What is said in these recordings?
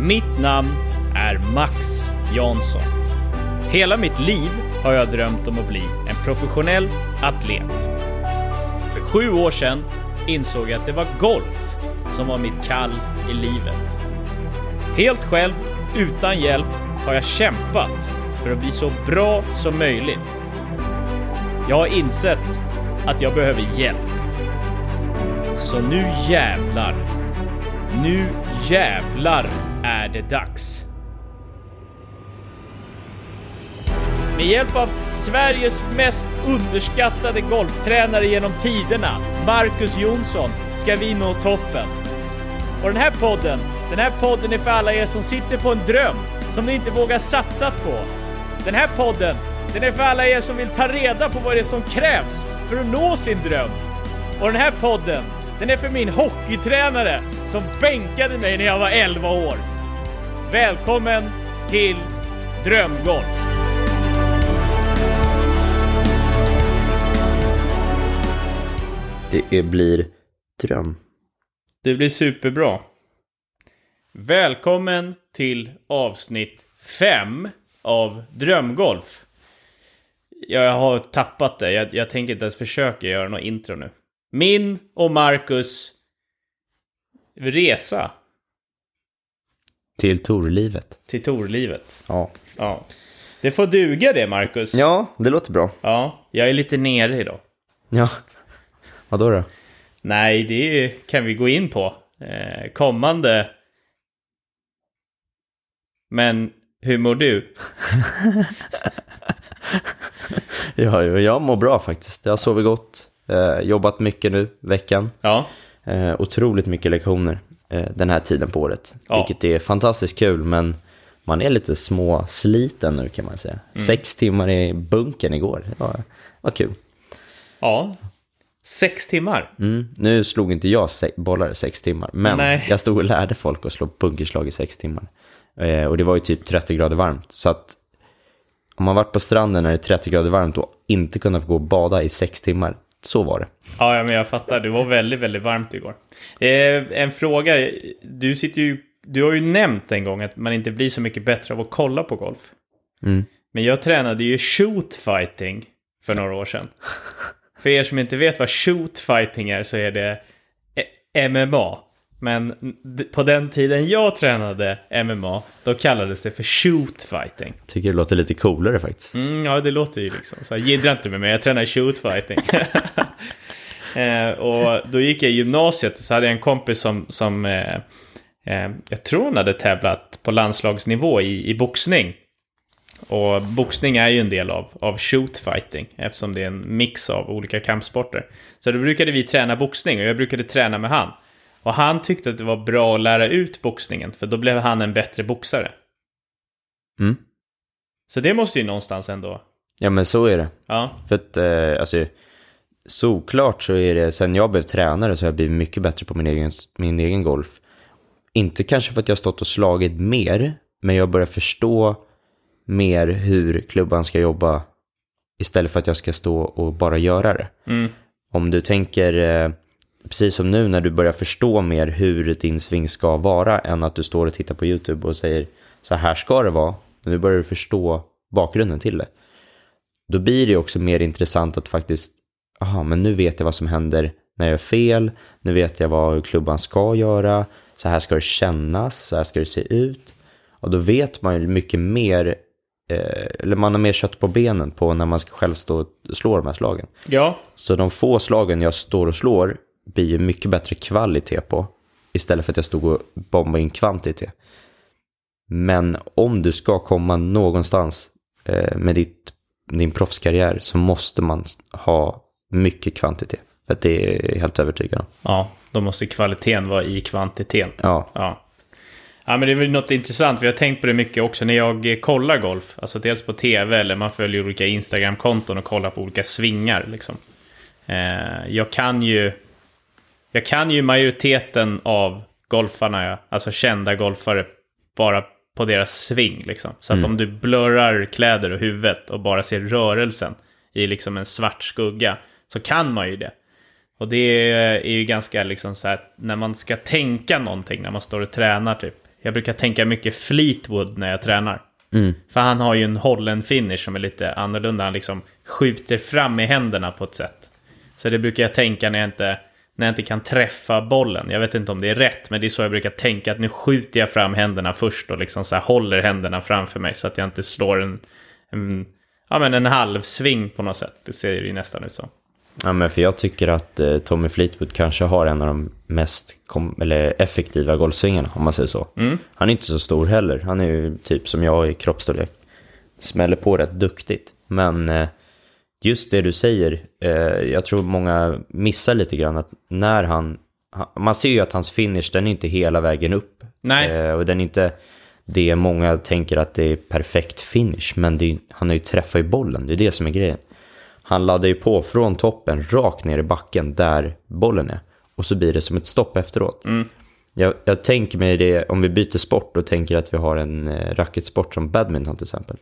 Mitt namn är Max Jansson. Hela mitt liv har jag drömt om att bli en professionell atlet. För sju år sedan insåg jag att det var golf som var mitt kall i livet. Helt själv, utan hjälp, har jag kämpat för att bli så bra som möjligt. Jag har insett att jag behöver hjälp. Så nu jävlar. Nu jävlar det dags. Med hjälp av Sveriges mest underskattade golftränare genom tiderna, Marcus Jonsson, ska vi nå toppen. Och den här podden, den här podden är för alla er som sitter på en dröm som ni inte vågar satsa på. Den här podden, den är för alla er som vill ta reda på vad det är som krävs för att nå sin dröm. Och den här podden, den är för min hockeytränare som bänkade mig när jag var 11 år. Välkommen till Drömgolf! Det blir dröm. Det blir superbra. Välkommen till avsnitt 5 av Drömgolf. Jag har tappat det. Jag, jag tänker inte ens försöka göra något intro nu. Min och Marcus resa Till torlivet. till Torlivet. Ja. Ja. Det får duga det, Marcus. Ja, det låter bra. Ja, jag är lite nere idag. Ja. Vadå då? Nej, det kan vi gå in på. Eh, kommande. Men hur mår du? Ja, jag mår bra faktiskt. Jag har sovit gott. Eh, jobbat mycket nu veckan. Ja, Eh, otroligt mycket lektioner den här tiden på året. Ja. Vilket är fantastiskt kul, men man är lite småsliten nu kan man säga. Sex timmar i bunkern igår. Det var, var kul. ja. Sex timmar. Mm. Nu slog inte jag se- bollar i sex timmar, men Nej. jag stod och lärde folk att slå bunkerslag i sex timmar. Eh, och det var ju typ 30 grader varmt, så att om man varit på stranden när det är 30 grader varmt och inte kunnat få gå och bada i sex timmar, så var det. Ja, men jag fattar. Det var väldigt, väldigt varmt igår. Eh, en fråga. Du sitter ju... Du har ju nämnt en gång att man inte blir så mycket bättre av att kolla på golf. Mm. Men jag tränade ju shoot fighting för några år sedan. För er som inte vet vad shoot fighting är så är det MMA. Men på den tiden jag tränade MMA, då kallades det för shoot fighting. Tycker det låter lite coolare faktiskt. Mm, ja, det låter ju liksom så. Jiddra inte med mig, jag tränar shoot fighting. eh, och då gick jag i gymnasiet och så hade jag en kompis som, som eh, eh, jag tror hon hade tävlat på landslagsnivå i, i boxning. Och boxning är ju en del av, av shoot fighting eftersom det är en mix av olika kampsporter. Så då brukade vi träna boxning och jag brukade träna med han. Och han tyckte att det var bra att lära ut boxningen för då blev han en bättre boxare. Mm. Så det måste ju någonstans ändå... Ja, men så är det. Ja, För att, eh, alltså, såklart så är det, sen jag blev tränare så har jag blivit mycket bättre på min egen, min egen golf. Inte kanske för att jag har stått och slagit mer, men jag börjar förstå mer hur klubban ska jobba istället för att jag ska stå och bara göra det. Mm. Om du tänker, eh, precis som nu när du börjar förstå mer hur din sving ska vara än att du står och tittar på YouTube och säger så här ska det vara. Nu börjar du förstå bakgrunden till det. Då blir det också mer intressant att faktiskt, aha, men nu vet jag vad som händer när jag gör fel, nu vet jag vad klubban ska göra, så här ska det kännas, så här ska det se ut. Och då vet man ju mycket mer, eh, eller man har mer kött på benen på när man ska själv stå och slå de här slagen. Ja, Så de få slagen jag står och slår blir ju mycket bättre kvalitet på istället för att jag stod och bombade in kvantitet. Men om du ska komma någonstans eh, med ditt, din proffskarriär så måste man ha mycket kvantitet. För det är jag helt övertygad om. Ja, då måste kvaliteten vara i kvantiteten. Ja, Ja. Ja, men det är väl något intressant. Vi har tänkt på det mycket också när jag eh, kollar golf. Alltså dels på tv eller man följer olika Instagram-konton och kollar på olika svingar. Liksom. Eh, jag kan ju... Jag kan ju majoriteten av golfarna, ja. alltså kända golfare, bara på deras sving. Liksom. Så att om du blurrar kläder och huvudet och bara ser rörelsen i liksom en svart skugga så kan man ju det. Och det är ju ganska liksom så här, när man ska tänka någonting, när man står och tränar typ. jag brukar tänka mycket Fleetwood när jag tränar. Mm. För han har ju en Holland finish som är lite annorlunda. Han liksom skjuter fram i händerna på ett sätt. Så det brukar jag tänka när jag inte, när jag inte kan träffa bollen. Jag vet inte om det är rätt, men det är så jag brukar tänka. Att nu skjuter jag fram händerna först och liksom så här håller händerna framför mig. Så att jag inte slår en, en, ja, men en halvsving på något sätt. Det ser ju nästan ut så. Ja, men för jag tycker att eh, Tommy Fleetwood kanske har en av de mest eller effektiva golfsvingarna, om man säger så. Han är inte så stor heller. Han är ju typ som jag i kroppsstorlek. Smäller på rätt duktigt. Men eh, just det du säger, eh, jag tror många missar lite grann att när han... han- Man ser ju att hans finish, den är inte hela vägen upp. Nej. Eh, och den är inte det många tänker att det är perfekt finish, men är, han har ju träffat i bollen, det är det som är grejen. Han laddar ju på från toppen rakt ner i backen där bollen är. Och så blir det som ett stopp efteråt. Jag, jag tänker mig det, om vi byter sport och tänker att vi har en eh, racketsport som badminton till exempel.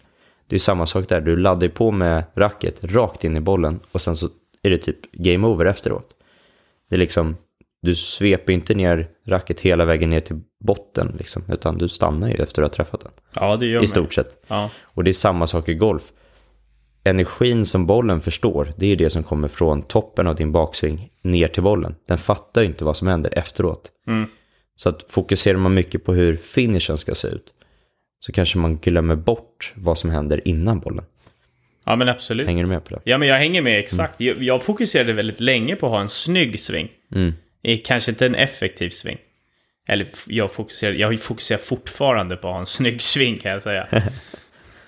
Det är samma sak där, du laddar på med racket rakt in i bollen och sen så är det typ game over efteråt. Det är liksom, du sveper inte ner racket hela vägen ner till botten liksom, utan du stannar ju efter att ha träffat den. Ja, det gör I man. stort sett. Ja. Och det är samma sak i golf. Energin som bollen förstår, det är det som kommer från toppen av din baksving ner till bollen. Den fattar ju inte vad som händer efteråt. Mm. Så att fokuserar man mycket på hur finishen ska se ut så kanske man glömmer bort vad som händer innan bollen. ja, men absolut. Hänger du med på det? Ja, men jag hänger med exakt. Jag, jag fokuserade väldigt länge på att ha en snygg sving. Mm. Kanske inte en effektiv sving. Eller jag fokuserar, jag fokuserar fortfarande på att ha en snygg sving kan jag säga.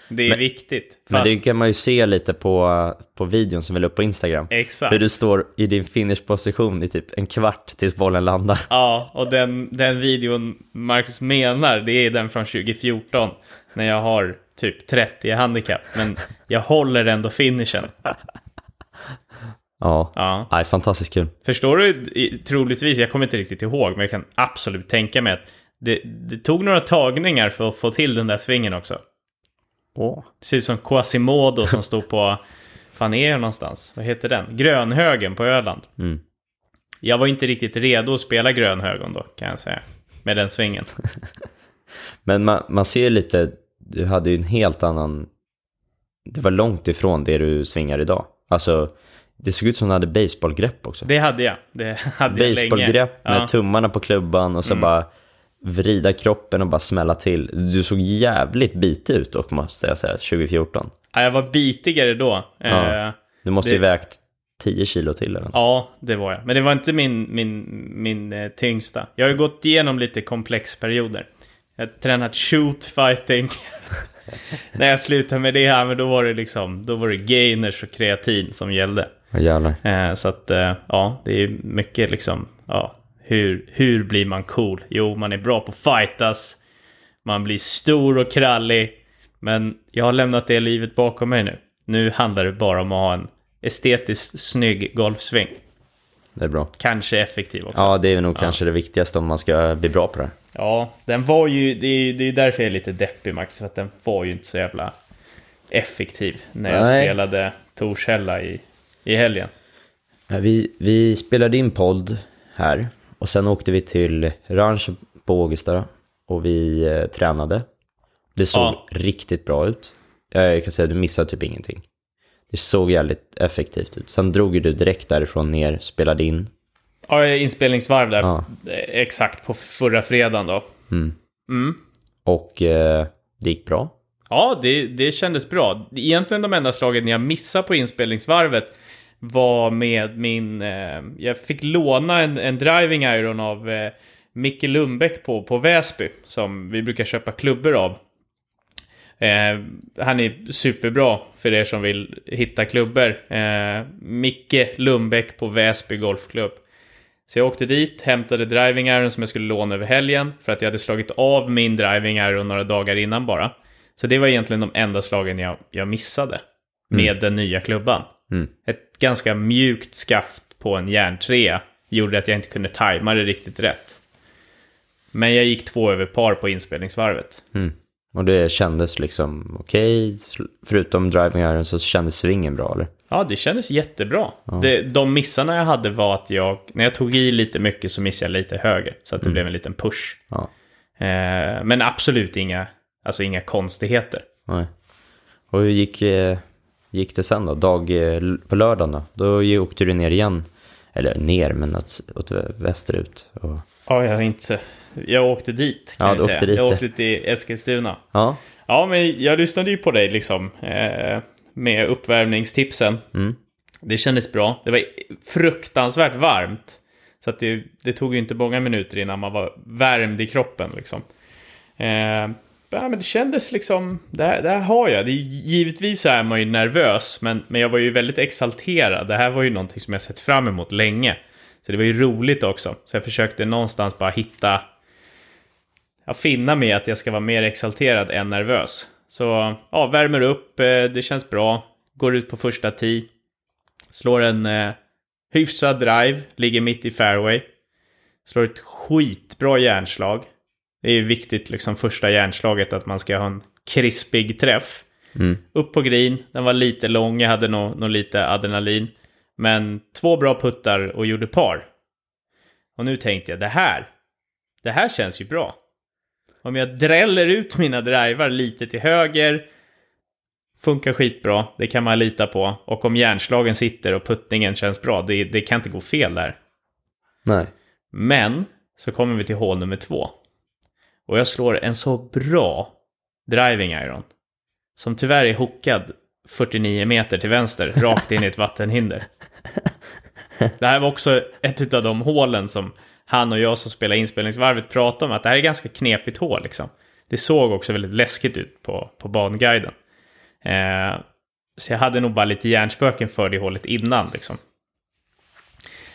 Det är viktigt. Men Fast, det kan man ju se lite på, på videon som vi la upp på Instagram. Exakt. Hur du står i din finish-position i typ en kvart tills bollen landar. Ja, och den, den videon Marcus menar, det är den från 2014. När jag har typ 30 i handikapp. Men jag håller ändå finishen. Ja, Ja. Nej, fantastiskt kul. Förstår du, troligtvis, jag kommer inte riktigt ihåg, men jag kan absolut tänka mig att det, det tog några tagningar för att få till den där svingen också. Åh. Det ser ut som Quasimodo som stod på, fan är jag någonstans? Vad heter den? Grönhögen på Öland. Mm. Jag var inte riktigt redo att spela Grönhögen då, kan jag säga. Med den svingen. Men man, man ser lite, du hade ju en helt annan, det var långt ifrån det du svingar idag. Alltså, det såg ut som du hade baseballgrepp också. Det hade jag. Det hade jag länge. Baseballgrepp med Ja. Mm. tummarna på klubban och så bara vrida kroppen och bara smälla till. Du såg jävligt bitig ut dock måste jag säga, 2014. Ja, jag var bitigare då. Ja. Eh, Du måste ju Det- vägt 10 kilo till eller något. Ja, det var jag. Men det var inte min, min, min eh, tyngsta. Jag har ju gått igenom lite komplexperioder. Jag har tränat shoot fighting. När jag slutade med det här, men då var det liksom, då var det gainers och kreatin som gällde. Jävlar. Eh, så att, ja, det är mycket liksom, ja, hur, hur blir man cool? Jo, man är bra på fightas. Man blir stor och krallig. Men jag har lämnat det livet bakom mig nu. Nu handlar det bara om att ha en estetiskt snygg golfsving. Det är bra. Kanske effektiv också. Ja, det är nog kanske det viktigaste om man ska bli bra på det. Ja, den var ju, det är, det är därför jag är lite deppig Max, för att den var ju inte så jävla effektiv när jag Nej. spelade Torshälla i, i helgen. Ja, Vi, vi spelade in podd här och sen åkte vi till Ranch på Ågesta och vi eh, tränade. Det såg Ja. riktigt bra ut. Jag kan säga att du missade typ ingenting. Det såg jävligt effektivt ut. Sen drog ju du direkt därifrån ner, spelade in. Ja, inspelningsvarv där, Ja. exakt på förra fredagen då. Mm. Och eh, det gick bra. Ja, det, det kändes bra. Egentligen de enda slagen jag missade på inspelningsvarvet var med min... Eh, jag fick låna en, en driving iron av eh, Micke Lundbäck på, på Väsby, som vi brukar köpa klubbor av. Eh, han är superbra för er som vill hitta klubbor. Eh, Micke Lundbäck på Väsby Golfklubb. Så jag åkte dit, hämtade driving iron som jag skulle låna över helgen. För att jag hade slagit av min driving iron några dagar innan bara. Så det var egentligen de enda slagen jag, jag missade. Med den nya klubban. Mm. Ett ganska mjukt skaft på en järntrea gjorde att jag inte kunde tajma det riktigt rätt. Men jag gick två över par på inspelningsvarvet. Mm. Och det kändes liksom okej. Förutom driving iron så kändes svingen bra eller? Ja, det kändes jättebra. Det, de missarna jag hade var att jag, när jag tog i lite mycket så missade jag lite höger. Så att det blev en liten push. Ja. Eh, men absolut inga, alltså inga konstigheter. Nej. Och hur gick, eh, gick det sen då? Dag eh, på lördagen då? Då åkte du ner igen. Eller ner, men åt, åt västerut. Och, Ja, jag har inte... Jag åkte dit kan Ja, jag säga. åkte dit. Jag åkte till Eskilstuna. ja, Ja, men jag lyssnade ju på dig liksom. Eh, med uppvärmningstipsen. mm. Det kändes bra. Det var fruktansvärt varmt. Så att det, det tog ju inte många minuter innan man var värmd i kroppen liksom. Eh, ja, men det kändes liksom, det här, det här har jag. Det, givetvis så är man ju nervös, men, men jag var ju väldigt exalterad. Det här var ju någonting som jag sett fram emot länge. Så det var ju roligt också. Så jag försökte någonstans bara hitta, ja, finna mig att jag ska vara mer exalterad än nervös. Så ja, värmer upp, eh, det känns bra. Går ut på första tee. Slår en eh, hyfsad drive, ligger mitt i fairway. Slår ett skitbra järnslag. Det är viktigt, liksom första järnslaget, att man ska ha en krispig träff. Mm. Upp på green, den var lite lång, jag hade nog, nog lite adrenalin. Men två bra puttar och gjorde par. Och nu tänkte jag, det här, det här känns ju bra. Om jag dräller ut mina drivar lite till höger, funkar skitbra, det kan man lita på. Och om järnslagen sitter och puttningen känns bra, det, det kan inte gå fel där. Nej. Men så kommer vi till hål nummer två. Och jag slår en så bra driving iron. Som tyvärr är hookad 49 meter till vänster, rakt in i ett vattenhinder. Det här var också ett av de hålen som han och jag som spelar inspelningsvarvet pratade om, att det här är ganska knepigt hål liksom. Det såg också väldigt läskigt ut på, på banguiden. Eh, så jag hade nog bara lite hjärnspöken för det hålet innan liksom.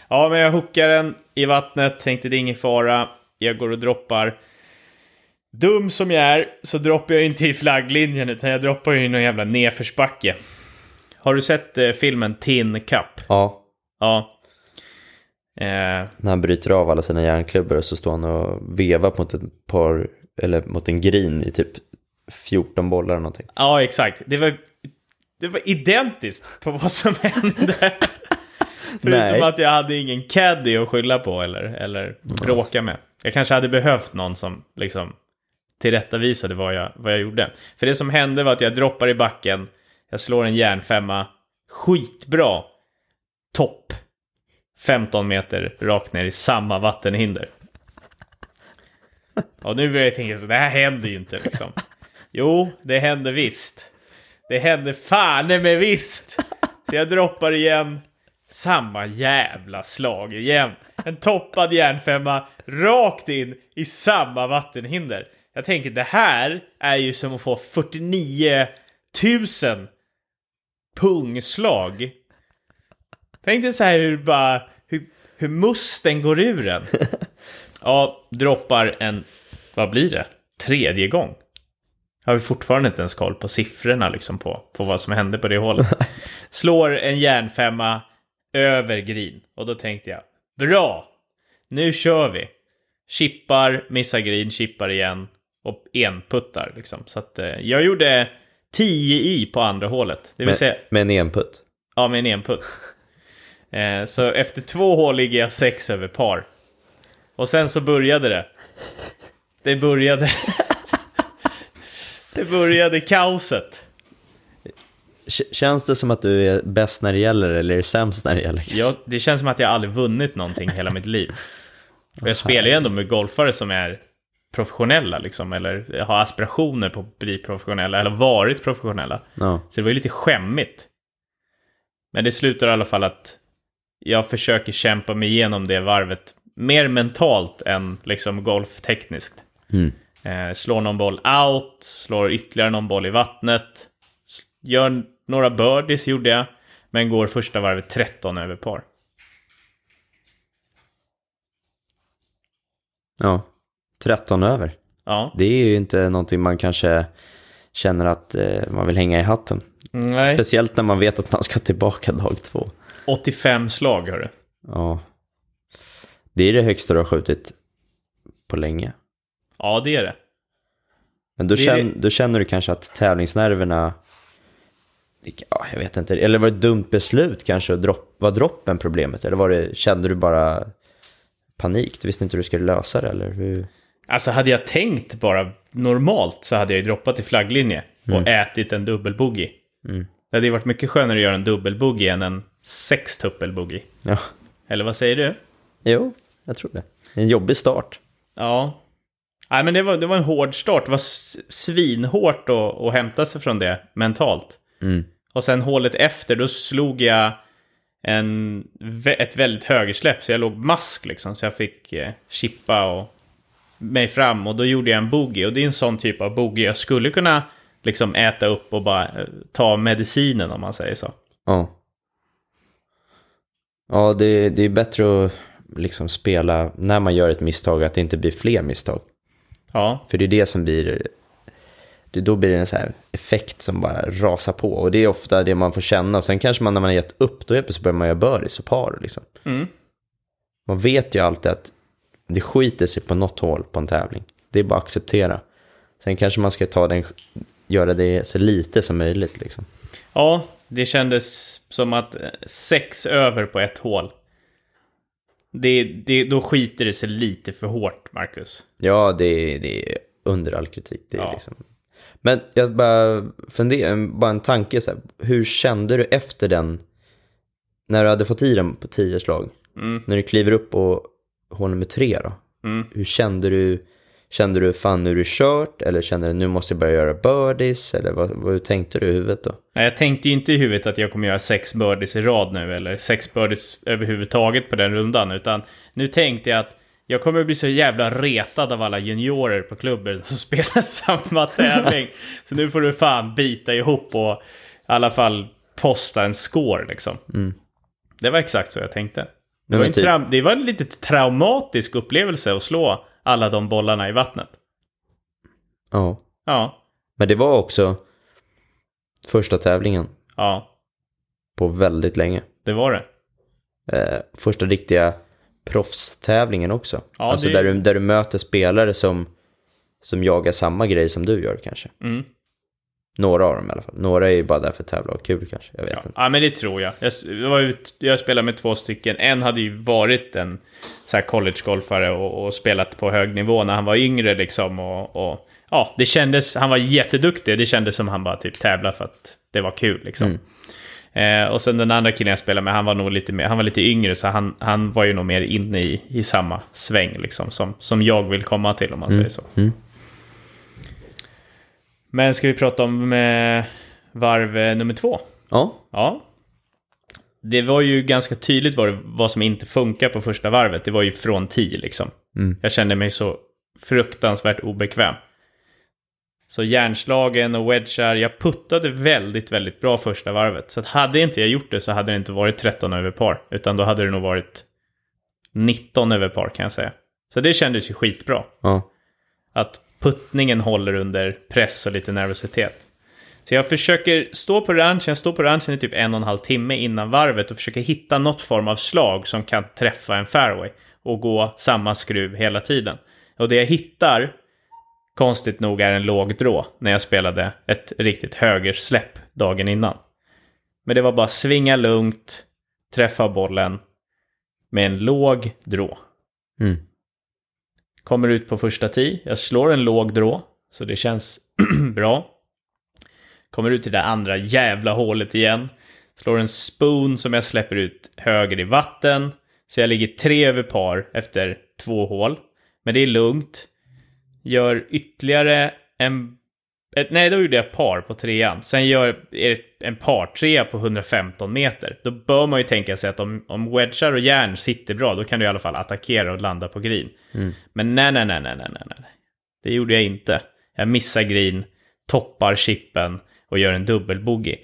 Ja, men jag hookar den i vattnet, tänkte det är ingen fara. Jag går och droppar. Dum som jag är så droppar jag inte i flagglinjen utan jag droppar ju i någon jävla nedförsbacke. Har du sett eh, filmen Tin Cup? Ja, Ja. Eh, när han bryter av alla sina järnklubbor och så står han och vevar mot ett par, eller mot en green i typ 14 bollar eller någonting. ja, exakt. Det var, det var identiskt på vad som hände. Förutom Nej. att jag hade ingen caddy att skylla på eller, eller bråka med. Jag kanske hade behövt någon som liksom tillrättavisade vad jag, vad jag gjorde. För det som hände var att jag droppar i backen, jag slår en järnfemma, skitbra, topp, 15 meter rakt ner i samma vattenhinder. Och nu börjar jag tänka så det här händer ju inte liksom. Jo, det hände visst. Det hände fan med visst. Så jag droppar igen. Samma jävla slag igen. En toppad järnfemma rakt in i samma vattenhinder. Jag tänker det här är ju som att få 49 000 pungslag. Tänk dig så här hur bara hur, hur musten går ur en. Ja, droppar en, vad blir det? Tredje gång. Har vi fortfarande inte ens koll på siffrorna liksom på, på vad som hände på det hålet. Slår en järnfemma över green. Och då tänkte jag, bra! Nu kör vi! Chippar, missar green, chippar igen. Och enputtar liksom. Så att eh, jag gjorde 10 i på andra hålet. Det vill säga, Med, med en enputt. ja med en enputt. Eh, så efter två hål ligger jag sex över par. Och sen så började det. Det började... det började kaoset. Känns det som att du är bäst när det gäller eller är det sämst när det gäller? Jag, det känns som att jag aldrig vunnit någonting hela mitt liv. Och jag spelar ju ändå med golfare som är professionella liksom, eller har aspirationer på att bli professionella, eller varit professionella. Ja. Så det var ju lite skämmigt. Men det slutar i alla fall att jag försöker kämpa mig igenom det varvet mer mentalt än liksom golftekniskt. Mm. Eh, slår någon boll out, slår ytterligare någon boll i vattnet. Gör några birdies gjorde jag, men går första varvet 13 över par. ja. 13 över. Ja, Det är ju inte någonting man kanske känner att eh, man vill hänga i hatten. nej. Speciellt när man vet att man ska tillbaka dag två. 85 slag hörru. Ja. Det är det högsta du har skjutit på länge. Ja, det är det. Men då, Det känner, då känner du kanske att tävlingsnerverna... Ja, jag vet inte. Eller var det ett dumt beslut kanske? att Dropp, var droppen problemet? Eller var det, kände du bara panik? Du visste inte hur du skulle lösa det? Eller hur? Alltså hade jag tänkt bara normalt så hade jag ju droppat i flagglinje och Mm. ätit en dubbelbogey. Det hade ju varit mycket skönare att göra en dubbelbogey än en sextuppelbogey. Ja, Eller vad säger du? jo, jag tror det. En jobbig start. Ja. Nej, men det var, det var en hård start. Det var svinhårt att, att hämta sig från det mentalt. Mm. Och sen hålet efter, då slog jag en, ett väldigt högersläpp. Så jag låg mask liksom. Så jag fick eh, chippa och mig fram. Och då gjorde jag en boogie. Och det är en sån typ av boogie jag skulle kunna liksom äta upp och bara eh, ta medicinen om man säger så. Ja. Ja, det, det är bättre att liksom spela när man gör ett misstag, att det inte blir fler misstag. Ja, För det är det som blir, då blir det en så här effekt som bara rasar på. Och det är ofta det man får känna. Och sen kanske man när man har gett upp, då helt plötsligt börjar man göra birdies och par. Liksom. Mm. Man vet ju alltid att det skiter sig på något hål på en tävling. Det är bara att acceptera. Sen kanske man ska ta den, göra det så lite som möjligt. Liksom. ja det kändes som att eh, sex över på ett hål. Det, det, då skiter det sig lite för hårt, Marcus. Ja, det är, det är under all kritik. Det är Ja. liksom... Men jag bara funderar, bara en tanke så här. Hur kände du efter den, när du hade fått i den på tio slag? Mm. När du kliver upp på hål nummer tre då? Mm. Hur kände du? Kände du fan nu är det kört? Eller kände du nu måste jag börja göra birdies? Eller vad, vad tänkte du i huvudet då? Nej, Jag tänkte ju inte i huvudet att jag kommer göra sex birdies i rad nu, eller sex birdies överhuvudtaget på den rundan, utan nu tänkte jag att jag kommer bli så jävla retad av alla juniorer på klubben som spelar samma tävling. Så nu får du fan bita ihop och i alla fall posta en score liksom. Det var exakt så jag tänkte. Det var, en typ- trau- det var en lite traumatisk upplevelse att slå alla de bollarna i vattnet. Ja. Ja, Men det var också första tävlingen ja, på väldigt länge. det var det. eh, första riktiga proffstävlingen också. Ja, alltså det- där, du, där du möter spelare som, som jagar samma grej som du gör kanske. Mm. Några av dem i alla fall. Några är ju bara där för att tävla och kul kanske. Jag vet Ja, inte. ja, men det tror jag. Jag, jag spelade med två stycken. En hade ju varit en så här collegegolfare och, och spelat på hög nivå när han var yngre liksom. Och, och, ja, det kändes, han var jätteduktig. Det kändes som han bara typ tävlade för att det var kul liksom. Eh, och sen den andra killen jag spelade med, han var nog lite, mer, han var lite yngre så han, han var ju nog mer inne i, i samma sväng liksom. Som, som jag vill komma till om man säger så. Mm. Men ska vi prata om eh, varv nummer två? Ja, Ja. Det var ju ganska tydligt vad, vad som inte funkar på första varvet. Det var ju från 10 liksom. Mm. Jag kände mig så fruktansvärt obekväm. Så järnslagen och wedgar, jag puttade väldigt, väldigt bra första varvet. Så att hade inte jag gjort det så hade det inte varit 13 över par. Utan då hade det nog varit 19 över par kan jag säga. Så det kändes ju skitbra. ja. Att puttningen håller under press och lite nervositet. Så jag försöker stå på ranchen, jag står på ranchen i typ en och en halv timme innan varvet och försöker hitta något form av slag som kan träffa en fairway och gå samma skruv hela tiden. Och det jag hittar, konstigt nog, är en låg drå när jag spelade ett riktigt högersläpp dagen innan. Men det var bara svinga lugnt, träffa bollen med en låg drå. Mm. Kommer ut på första tee. Jag slår en låg drå. Så det känns bra. Kommer ut till det andra jävla hålet igen. Slår en spoon som jag släpper ut höger i vatten. Så jag ligger tre över par efter två hål. Men det är lugnt. Gör ytterligare en... Ett, nej, då gjorde jag par på trean. Sen gör är det en par trea på 115 meter. Då bör man ju tänka sig att om, om wedgar och järn sitter bra, då kan du i alla fall attackera och landa på green. Men nej, nej, nej, nej, nej, nej. Det gjorde jag inte. Jag missar green, toppar chippen och gör en dubbelbogey.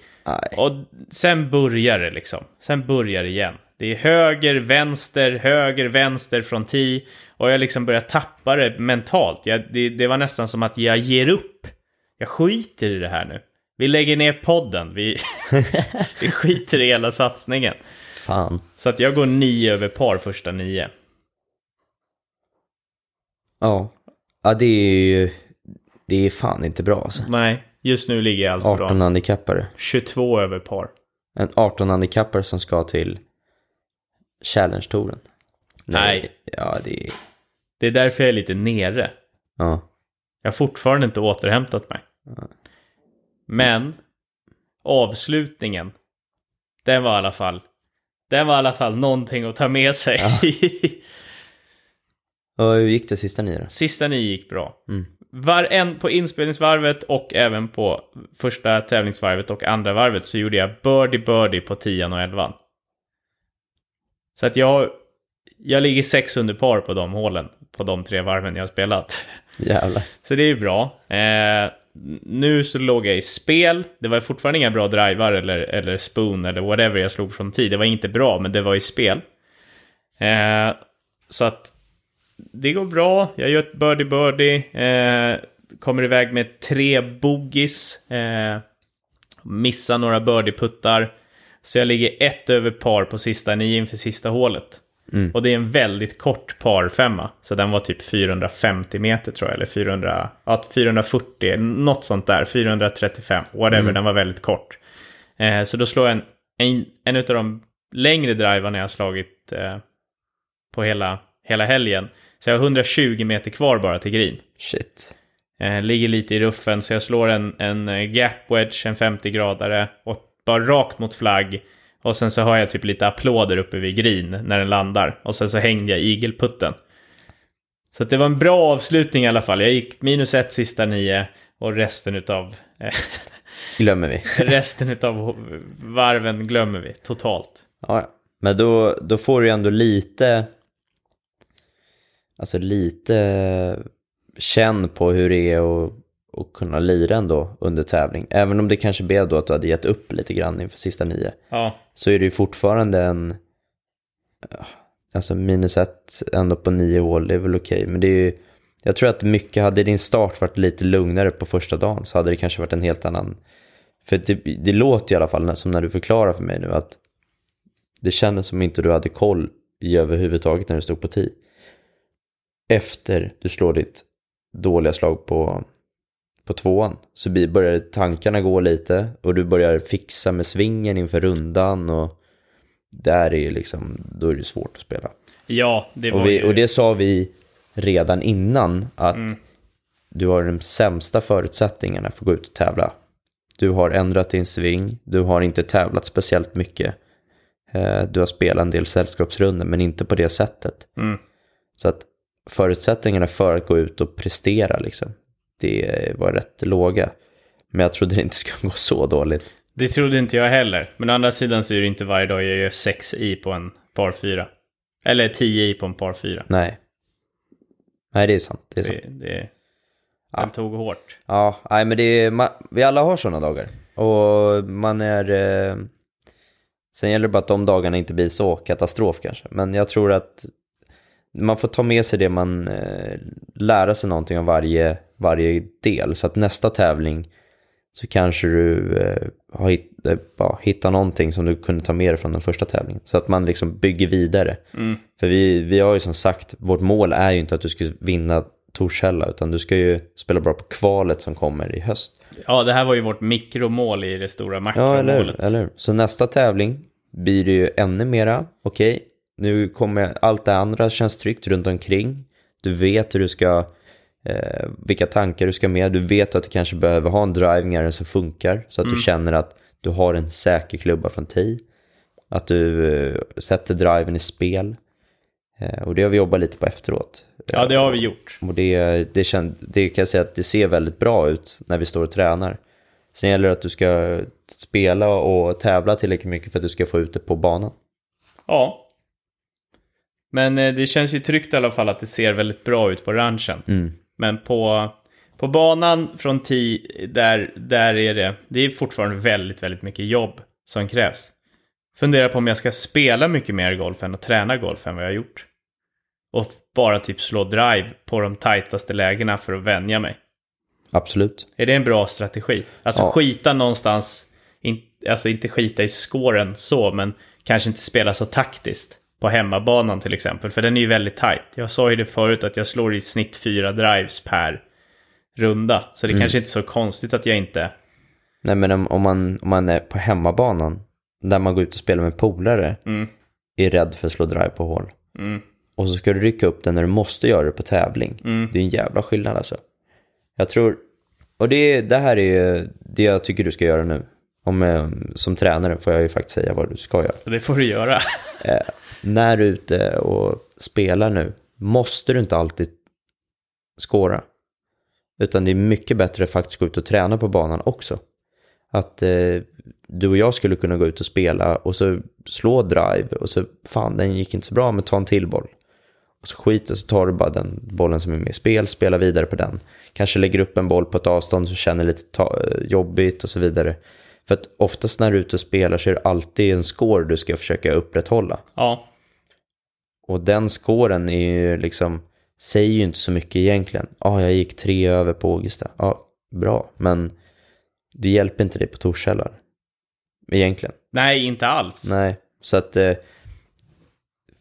Och sen börjar det liksom. Sen börjar det igen. Det är höger, vänster, höger, vänster från tee. Och jag liksom börjar tappa det mentalt. Jag, det, det var nästan som att jag ger upp. Jag skiter i det här nu. Vi lägger ner podden. Vi, vi skiter i hela satsningen. Fan. Så att jag går nio över par första nio. Ja. Ja, det är ju... Det är fan inte bra alltså. Nej, just nu ligger jag alltså 18 då handikappare. 22 över par. En 18 handikappare som ska till Challenge-touren. Nej. Ja, det är... Det är därför jag är lite nere. Ja. Jag har fortfarande inte återhämtat mig. Men avslutningen, den var i alla fall, den var i alla fall någonting att ta med sig. Och hur gick det sista nio då? Sista nio gick bra. Mm. Var en på inspelningsvarvet och även på första tävlingsvarvet och andra varvet så gjorde jag birdie birdie på 10 och 11. Så att jag, jag ligger sex under par på de hålen, på de tre varven jag har spelat. Jävlar. Så det är ju bra. Eh, nu så låg jag i spel. Det var fortfarande inga bra drivar eller, eller spoon eller whatever jag slog från tid. Det var inte bra, men det var i spel. Eh, så att det går bra. Jag gör ett birdie birdie. Eh, kommer iväg med tre bogies. Eh, missar några birdie-puttar. Så jag ligger ett över par på sista nio inför sista hålet. Och det är en väldigt kort par femma. Så den var typ 450 meter tror jag. Eller 400, ja, 440, något sånt där. 435, whatever. Den var väldigt kort. Eh, så då slår jag en, en, en av de längre drivarna jag har slagit eh, på hela, hela helgen. Så jag har 120 meter kvar bara till green. Shit. Eh, ligger lite i ruffen så jag slår en, en gap wedge, en 50-gradare och bara rakt mot flagg. Och sen så har jag typ lite applåder uppe vid green när den landar. Och sen så hängde jag igelputten. Så det var en bra avslutning i alla fall. Jag gick minus ett sista nio och resten utav, eh, Glömmer vi. resten utav varven glömmer vi totalt. Ja, men då, då får du ju ändå lite, alltså lite känn på hur det är att, att kunna lira ändå under tävling. Även om det kanske blev då att du hade gett upp lite grann inför sista nio. Ja, Så är det ju fortfarande en, alltså minus ett ändå på nio hål, det är väl okej. Men det är ju, jag tror att mycket, hade din start varit lite lugnare på första dagen så hade det kanske varit en helt annan, för det, det låter i alla fall som när du förklarar för mig nu att det kändes som inte du hade koll i överhuvudtaget när du stod på tee. Efter du slår ditt dåliga slag på, på tvåan så börjar tankarna gå lite och du börjar fixa med svingen inför rundan och där är ju liksom, då är det svårt att spela. ja det var Och, vi, och det sa vi redan innan att du har de sämsta förutsättningarna för att gå ut och tävla. Du har ändrat din sving, du har inte tävlat speciellt mycket. Eh, Du har spelat en del sällskapsrunder men inte på det sättet. Mm. Så att förutsättningarna för att gå ut och prestera liksom, det var rätt låga. Men jag trodde det inte skulle gå så dåligt. Det trodde inte jag heller. Men å andra sidan så är det inte varje dag jag gör 6 i på en par 4. Eller 10 i på en par 4. Nej. Nej, det är sant. Det är sant. Det, det, den tog hårt. Ja, nej men det är, vi alla har sådana dagar. Och man är... Eh, sen gäller det bara att de dagarna inte blir så katastrof kanske. Men jag tror att man får ta med sig det man... Eh, lära sig någonting av varje, varje del. Så att nästa tävling så kanske du eh, har hitt, eh, bara hittat någonting som du kunde ta med dig från den första tävlingen. Så att man liksom bygger vidare. Mm. För vi, vi har ju som sagt, vårt mål är ju inte att du ska vinna Torshälla utan du ska ju spela bra på kvalet som kommer i höst. Ja, det här var ju vårt mikromål i det stora Ja, eller makromålet. hur? Eller hur? Så nästa tävling blir det ju ännu mera, okej, nu kommer allt det andra känns tryggt runt omkring. Du vet hur du ska, eh, vilka tankar du ska med. Du vet att du kanske behöver ha en drivingare som funkar så att du känner att du har en säker klubba från tee. Att du eh, sätter driven i spel. Eh, och det har vi jobbat lite på efteråt. Ja, det har vi gjort. Och det, det, känd, det kan jag säga att det ser väldigt bra ut när vi står och tränar. Sen gäller det att du ska spela och tävla tillräckligt mycket för att du ska få ut det på banan. Ja. Men eh, det känns ju tryggt i alla fall att det ser väldigt bra ut på ranchen. Mm. Men på, på banan från 10, där, där är det, det är fortfarande väldigt, väldigt mycket jobb som krävs. Funderar på om jag ska spela mycket mer golf än att träna golf än vad jag har gjort. Och bara typ slå drive på de tajtaste lägena för att vänja mig. Absolut. Är det en bra strategi? Alltså Ja. skita någonstans, in, alltså inte skita i scoren så, men kanske inte spela så taktiskt. På hemmabanan till exempel, för den är ju väldigt tajt. Jag sa ju det förut att jag slår i snitt fyra drives per runda. Så det Mm. kanske inte är så konstigt att jag inte... Nej men om, om, man, om man är på hemmabanan, där man går ut och spelar med polare, Mm, är rädd för att slå drive på hål. mm. och så ska du rycka upp den när du måste göra det på tävling. Mm. Det är en jävla skillnad alltså. Jag tror, och det, det här är det jag tycker du ska göra nu. Om, eh, som tränare får jag ju faktiskt säga vad du ska göra. Det får du göra. När du är ute och spelar nu, måste du inte alltid skåra. Utan det är mycket bättre att faktiskt gå ut och träna på banan också. Att eh, du och jag skulle kunna gå ut och spela och så slå drive och så fan den gick inte så bra men ta en till boll. Och så skit och så tar du bara den bollen som är med i spel, spela vidare på den. Kanske lägger upp en boll på ett avstånd som känner lite ta- eh, jobbigt och så vidare. För att oftast när du är ute och spelar så är det alltid en score du ska försöka upprätthålla. Ja, och den scoren är ju liksom, säger ju inte så mycket egentligen. Ja, jag gick tre över på Ågesta. Ja, bra. Men det hjälper inte dig på Torshälla. Egentligen. nej inte alls. Nej, så att... eh,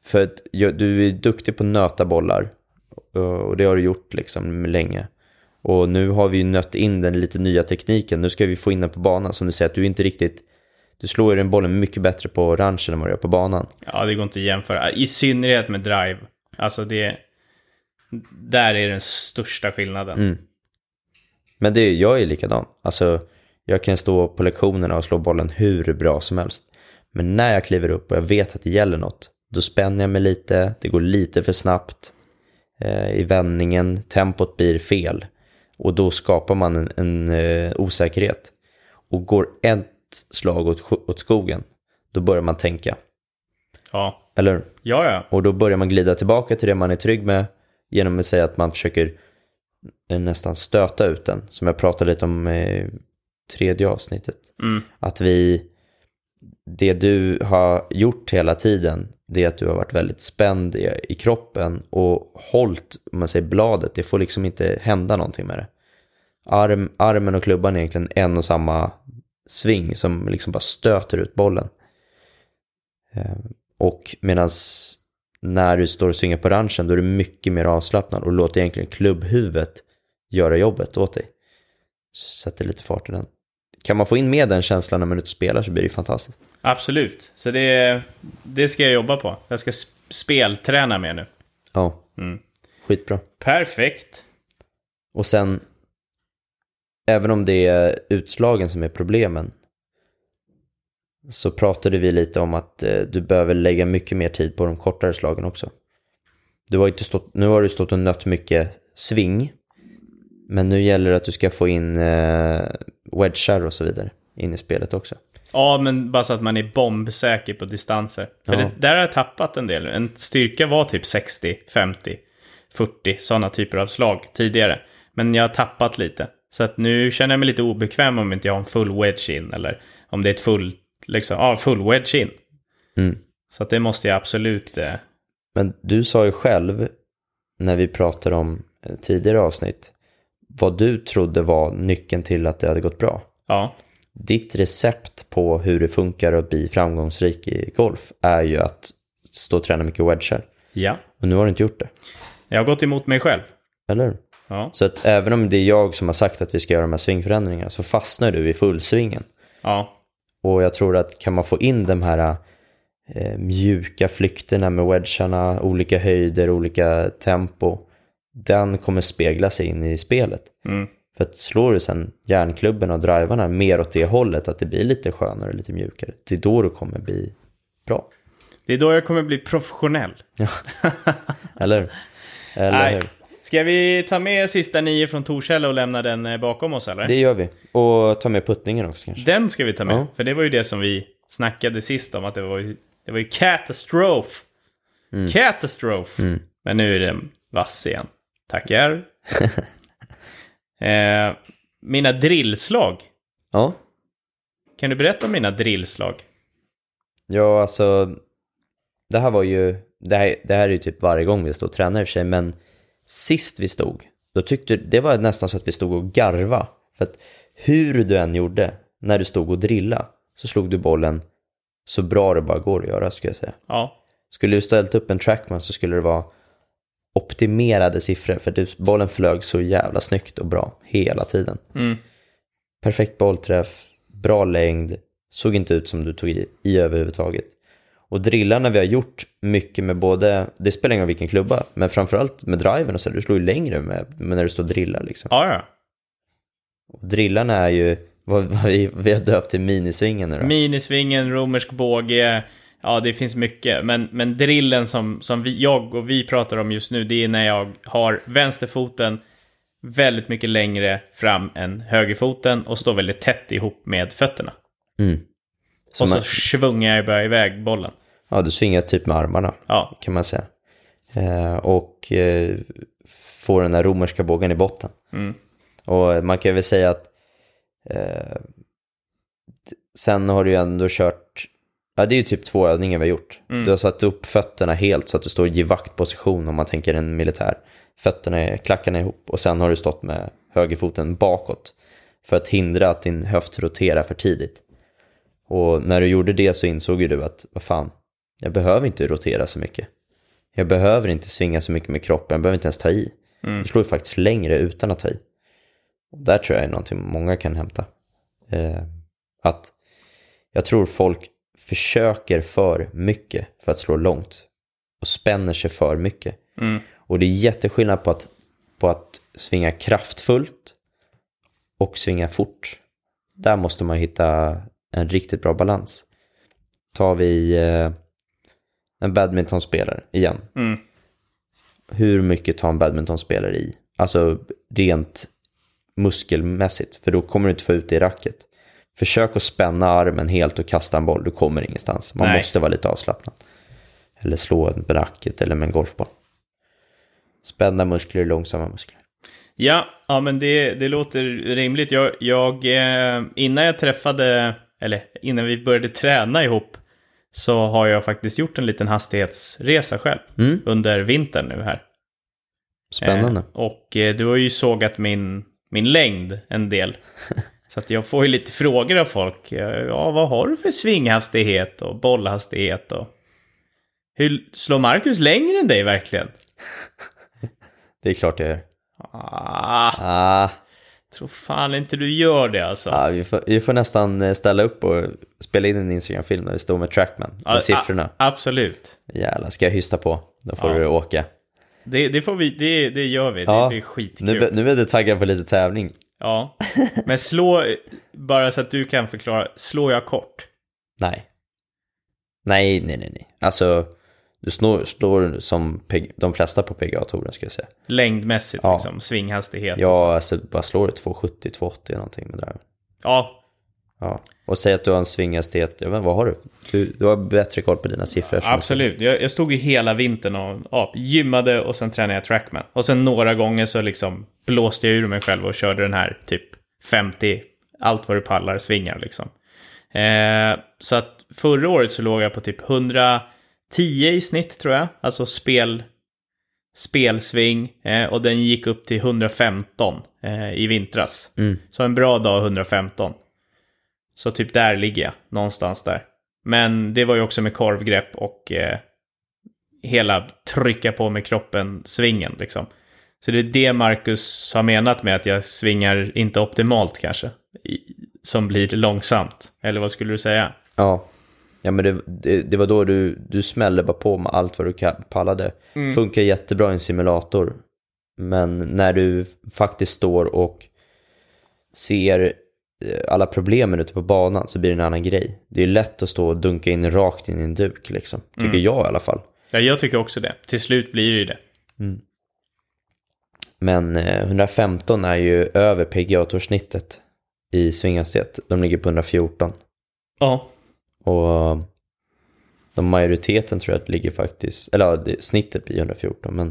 För att du är duktig på att nöta bollar. Och det har du gjort liksom länge. Och nu har vi ju nött in den lite nya tekniken. Nu ska vi få in den på banan. Som du säger, att du inte riktigt... Du slår ju den bollen mycket bättre på orange än vad du gör på banan. Ja, det går inte att jämföra. I synnerhet med drive. Alltså det... Där är den största skillnaden. Mm. Men det, jag är likadan. Alltså, jag kan stå på lektionerna och slå bollen hur bra som helst. Men när jag kliver upp och jag vet att det gäller något, då spänner jag mig lite, det går lite för snabbt eh, i vändningen, tempot blir fel. Och då skapar man en, en eh, osäkerhet. Och går ett slag åt, åt skogen, då börjar man tänka. Ja. Eller? Ja, ja. Och då börjar man glida tillbaka till det man är trygg med genom att säga att man försöker eh, nästan stöta ut den. Som jag pratade lite om i tredje avsnittet. Mm. Att vi, det du har gjort hela tiden, det är att du har varit väldigt spänd i, i kroppen och hållit, om man säger bladet, det får liksom inte hända någonting med det. Arm, armen och klubban är egentligen en och samma sving som liksom bara stöter ut bollen. Eh, Och medan när du står och svingar på ranchen då är du mycket mer avslappnad och låter egentligen klubbhuvudet göra jobbet åt dig. Sätter lite fart i den. Kan man få in med den känslan när man och spelar så blir det ju fantastiskt. Absolut. Så det, det ska jag jobba på. Jag ska sp- spelträna mer nu. Ja, Mm. skitbra. Perfekt. Och sen, även om det är utslagen som är problemen, så pratade vi lite om att eh, du behöver lägga mycket mer tid på de kortare slagen också. Du har inte stått, nu har du stått och nött mycket sving, men nu gäller det att du ska få in eh, wedgar och så vidare in i spelet också. Ja, men bara så att man är bombsäker på distanser. För Ja. det, där har jag tappat en del. En styrka var typ 60, 50, 40 sådana typer av slag tidigare. Men jag har tappat lite. Så att nu känner jag mig lite obekväm om inte jag har en full wedge in. Eller om det är ett full, liksom, ja, full wedge in. Mm. Så att det måste jag absolut... Eh, Men du sa ju själv, när vi pratade om eh, tidigare avsnitt, vad du trodde var nyckeln till att det hade gått bra. ja, Ditt recept på hur det funkar att bli framgångsrik i golf är ju att stå och träna mycket wedgar. ja. Och nu har du inte gjort det, Jag har gått emot mig själv. eller hur? Ja, Så att även om det är jag som har sagt att vi ska göra de här svingförändringarna så fastnar du i fullsvingen. ja, Och jag tror att kan man få in de här eh, mjuka flykterna med wedgarna, olika höjder, olika tempo, den kommer spegla sig in i spelet. mm. För att slår du sen järnklubben och drivarna mer åt det hållet, att det blir lite skönare, lite mjukare, det är då du kommer bli bra. Det är då jag kommer bli professionell. Eller, eller Nej. hur? Ska vi ta med sista nio från Torshälla och lämna den eh, bakom oss eller? Det gör vi. Och ta med puttningen också kanske. Den ska vi ta med. Ja. För det var ju det som vi snackade sist om. Att det var ju, det var ju katastrof. Katastrof. Men nu är den vass igen. Tackar. eh, mina drillslag. Ja. Kan du berätta om mina drillslag? Ja, alltså. Det här var ju, det här, det här är ju typ varje gång vi står och tränar i och för sig, men sist vi stod, då tyckte, det var nästan så att vi stod och garva. För att hur du än gjorde, när du stod och drilla, så slog du bollen så bra det bara går att göra, skulle jag säga. Ja. Skulle du ställt upp en trackman så skulle det vara optimerade siffror, för du, bollen flög så jävla snyggt och bra hela tiden. Mm. Perfekt bollträff, bra längd, såg inte ut som du tog i, i överhuvudtaget. Och drillarna vi har gjort mycket med både, det spelar ingen roll vilken klubba, men framförallt med driven och så, du slår ju längre med, med när du står och drillar liksom. Ja, ja. Och drillarna är ju vad, vad vi, vi har döpt till minisvingen nu då. Minisvingen, romersk båge, ja det finns mycket. Men, men drillen som, som vi, jag och vi pratar om just nu, det är när jag har vänsterfoten väldigt mycket längre fram än högerfoten och står väldigt tätt ihop med fötterna. mm. och så man- svungar jag bara iväg bollen. Ja, du svingar typ med armarna Ja, kan man säga. Eh, och eh, får den där romerska bågen i botten. Mm. Och man kan väl säga att eh, sen har du ju ändå kört, ja det är ju typ två övningar vi har gjort. Mm. Du har satt upp fötterna helt så att du står i givaktposition om man tänker en militär. Fötterna är, klackarna ihop och sen har du stått med högerfoten bakåt för att hindra att din höft roterar för tidigt. Och när du gjorde det så insåg ju du att, vad fan, jag behöver inte rotera så mycket. Jag behöver inte svinga så mycket med kroppen, jag behöver inte ens ta i. Mm. Du slår ju faktiskt längre utan att ta i. Och där tror jag är någonting många kan hämta. Eh, att jag tror folk försöker för mycket för att slå långt. Och spänner sig för mycket. Mm. Och det är jätteskillnad på att, på att svinga kraftfullt och svinga fort. Där måste man hitta en riktigt bra balans. Tar vi eh, en badmintonspelare igen. Mm. Hur mycket tar en badmintonspelare i? Alltså rent muskelmässigt, för då kommer du inte få ut det i racket. Försök att spänna armen helt och kasta en boll, du kommer ingenstans. Man Nej. måste vara lite avslappnad. Eller slå en racket eller med en golfboll. Spända muskler, långsamma muskler. Ja, ja men det, det låter rimligt. Jag, jag, eh, innan jag träffade, eller innan vi började träna ihop, så har jag faktiskt gjort en liten hastighetsresa själv Mm, under vintern nu här. spännande. Eh, och eh, du har ju sågat min, min längd en del. Så att jag får ju lite frågor av folk. Eh, Ja, vad har du för svinghastighet och bollhastighet och... Hur slår Marcus längre än dig verkligen? Det är klart jag gör. Ah, Ah, tror fan inte du gör det alltså. ah, vi, får, vi får nästan eh, ställa upp och spela in en Instagram-film där vi står med Trackman, med Ja, siffrorna. a- absolut. Jävlar, ska jag hysta på? Då får Ja. du åka. Det, det får vi, det, det gör vi. Ja, det blir skitkul. Nu, nu är du taggad på lite tävling. Ja. Men slå, bara så att du kan förklara, slår jag kort? Nej. Nej, nej, nej, nej. Alltså, du slår, slår som PG, de flesta på PGA-touren ska jag säga. Längdmässigt Ja. liksom, svinghastighet. Ja, alltså bara slår du 270, 280 eller någonting med driven. Ja, Ja. Och säg att du har en svinghastighet, vet inte, vad har du? du? Du har bättre koll på dina siffror. som- absolut. Jag, jag stod ju hela vintern och ja, gymmade och sen tränade jag trackman. Och sen några gånger så liksom blåste jag ur mig själv och körde den här typ 50, allt vad du pallar, svingar liksom. Eh, så att förra året så låg jag på typ 110 i snitt tror jag. Alltså spel, spelsving. Eh, och den gick upp till 115 eh, i vintras. Mm. Så en bra dag 115. Så typ där ligger jag, någonstans där. Men det var ju också med korvgrepp och eh, hela trycka på med kroppen-svingen liksom. Så det är det Marcus har menat med att jag svingar inte optimalt kanske. I, som blir långsamt. Eller vad skulle du säga? Ja. Ja men det, det, det var då du, du smällde bara på med allt vad du pallade. Funkar jättebra i en simulator. Men när du faktiskt står och ser eh, alla problemen ute på banan så blir det en annan grej. Det är lätt att stå och dunka in rakt in i en duk liksom. Tycker jag i alla fall. Ja, jag tycker också det. Till slut blir det ju det. Men eh, 115 är ju över PGA-toursnittet i svinghastighet. De ligger på 114. Ja. Och de majoriteten tror jag att ligger faktiskt, eller ja, snittet blir 114 men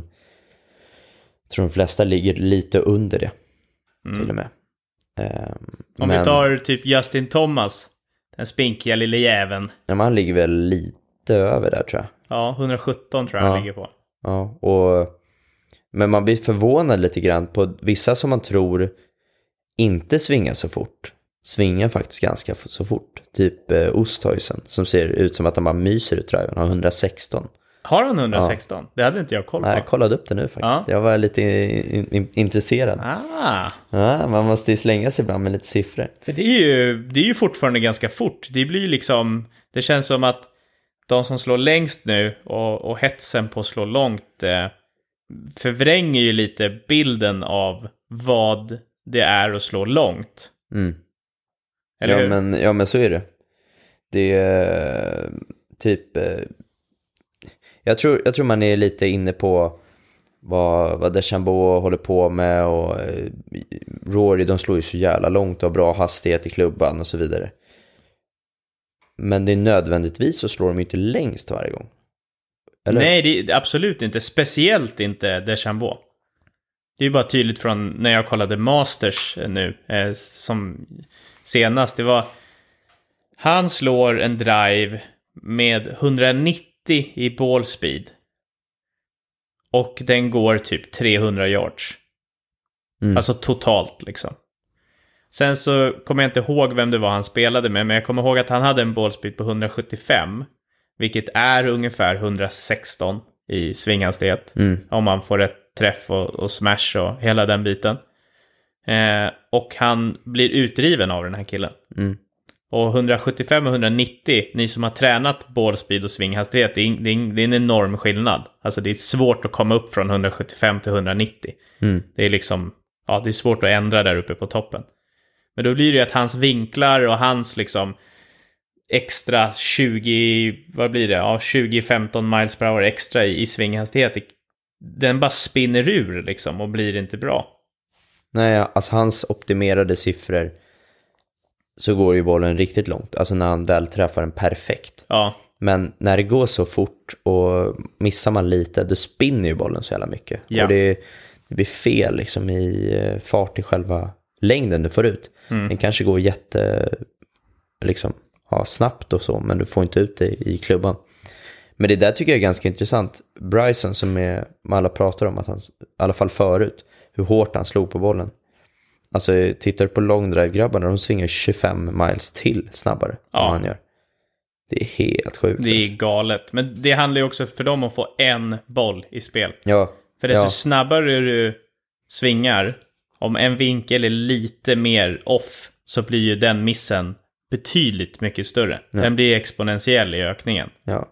jag tror de flesta ligger lite under det till och med. Ehm, Om men, vi tar typ Justin Thomas. Den spinkiga lille jäveln. ja, men han ligger väl lite över där tror jag. Ja, 117 tror jag han Ja. ligger på. Ja, och, men man blir förvånad lite grann på vissa som man tror inte svingar så fort. Svingar faktiskt ganska så fort. Typ eh, Osthuisen som ser ut som att han bara myser ut driven, har 116. Har han 116? Det hade inte jag koll på. Nej, jag kollade upp det nu faktiskt. Jag var lite in, in, intresserad. Ah, Ja, man måste ju slänga sig ibland med lite siffror. för det är, ju, det är ju fortfarande ganska fort. Det blir ju liksom, det känns som att de som slår längst nu och, och hetsen på att slå långt eh, förvränger ju lite bilden av vad det är att slå långt. Mm. Eller ja, hur? men, ja, men så är det. Det är typ... eh, Jag tror, jag tror man är lite inne på vad, vad Deschambeau håller på med och eh, Rory, de slår ju så jävla långt och har bra hastighet i klubban och så vidare. Men det är nödvändigtvis så slår de ju inte längst varje gång. Eller? Nej, det är absolut inte. Speciellt inte Deschambeau. Det är ju bara tydligt från när jag kollade Masters eh, nu, eh, som senast. Det var... Han slår en drive med 190 i ball speed. Och den går typ 300 yards. Mm. Alltså totalt liksom. Sen så kommer jag inte ihåg vem det var han spelade med, men jag kommer ihåg att han hade en ballspeed på 175. Vilket är ungefär 116 i svinghastighet. Mm. Om man får rätt träff och, och smash och hela den biten. Eh, och han blir utdriven av den här killen. Mm. Och 175 och 190, ni som har tränat ballspeed och svinghastighet, det är, det, är, det är en enorm skillnad. Alltså det är svårt att komma upp från 175 till 190. Mm. Det är liksom, ja det är svårt att ändra där uppe på toppen. Men då blir det ju att hans vinklar och hans liksom extra 20, vad blir det? Ja, 20-15 miles per hour extra i, i svinghastighet. Den bara spinner ur liksom och blir inte bra. Nej, alltså hans optimerade siffror så går ju bollen riktigt långt. Alltså när han väl träffar den perfekt. Ja, Men när det går så fort och missar man lite, då spinner ju bollen så jävla mycket. Ja. Och det, det blir fel liksom i eh, fart i själva längden du får ut. Mm. Den kanske går jätte, liksom, ja, snabbt och så, men du får inte ut det i klubban. Men det där tycker jag är ganska intressant. Bryson som är, man alla pratar om, att han, i alla fall förut, hur hårt han slog på bollen. Alltså tittar du på long drive-grabbarna, de svingar 25 miles till snabbare Ja. än vad han gör. Det är helt sjukt. det är alltså. galet. Men det handlar ju också för dem att få en boll i spel. Ja, För desto ja. snabbare du svingar, om en vinkel är lite mer off, så blir ju den missen betydligt mycket större. Den blir exponentiell i ökningen. ja.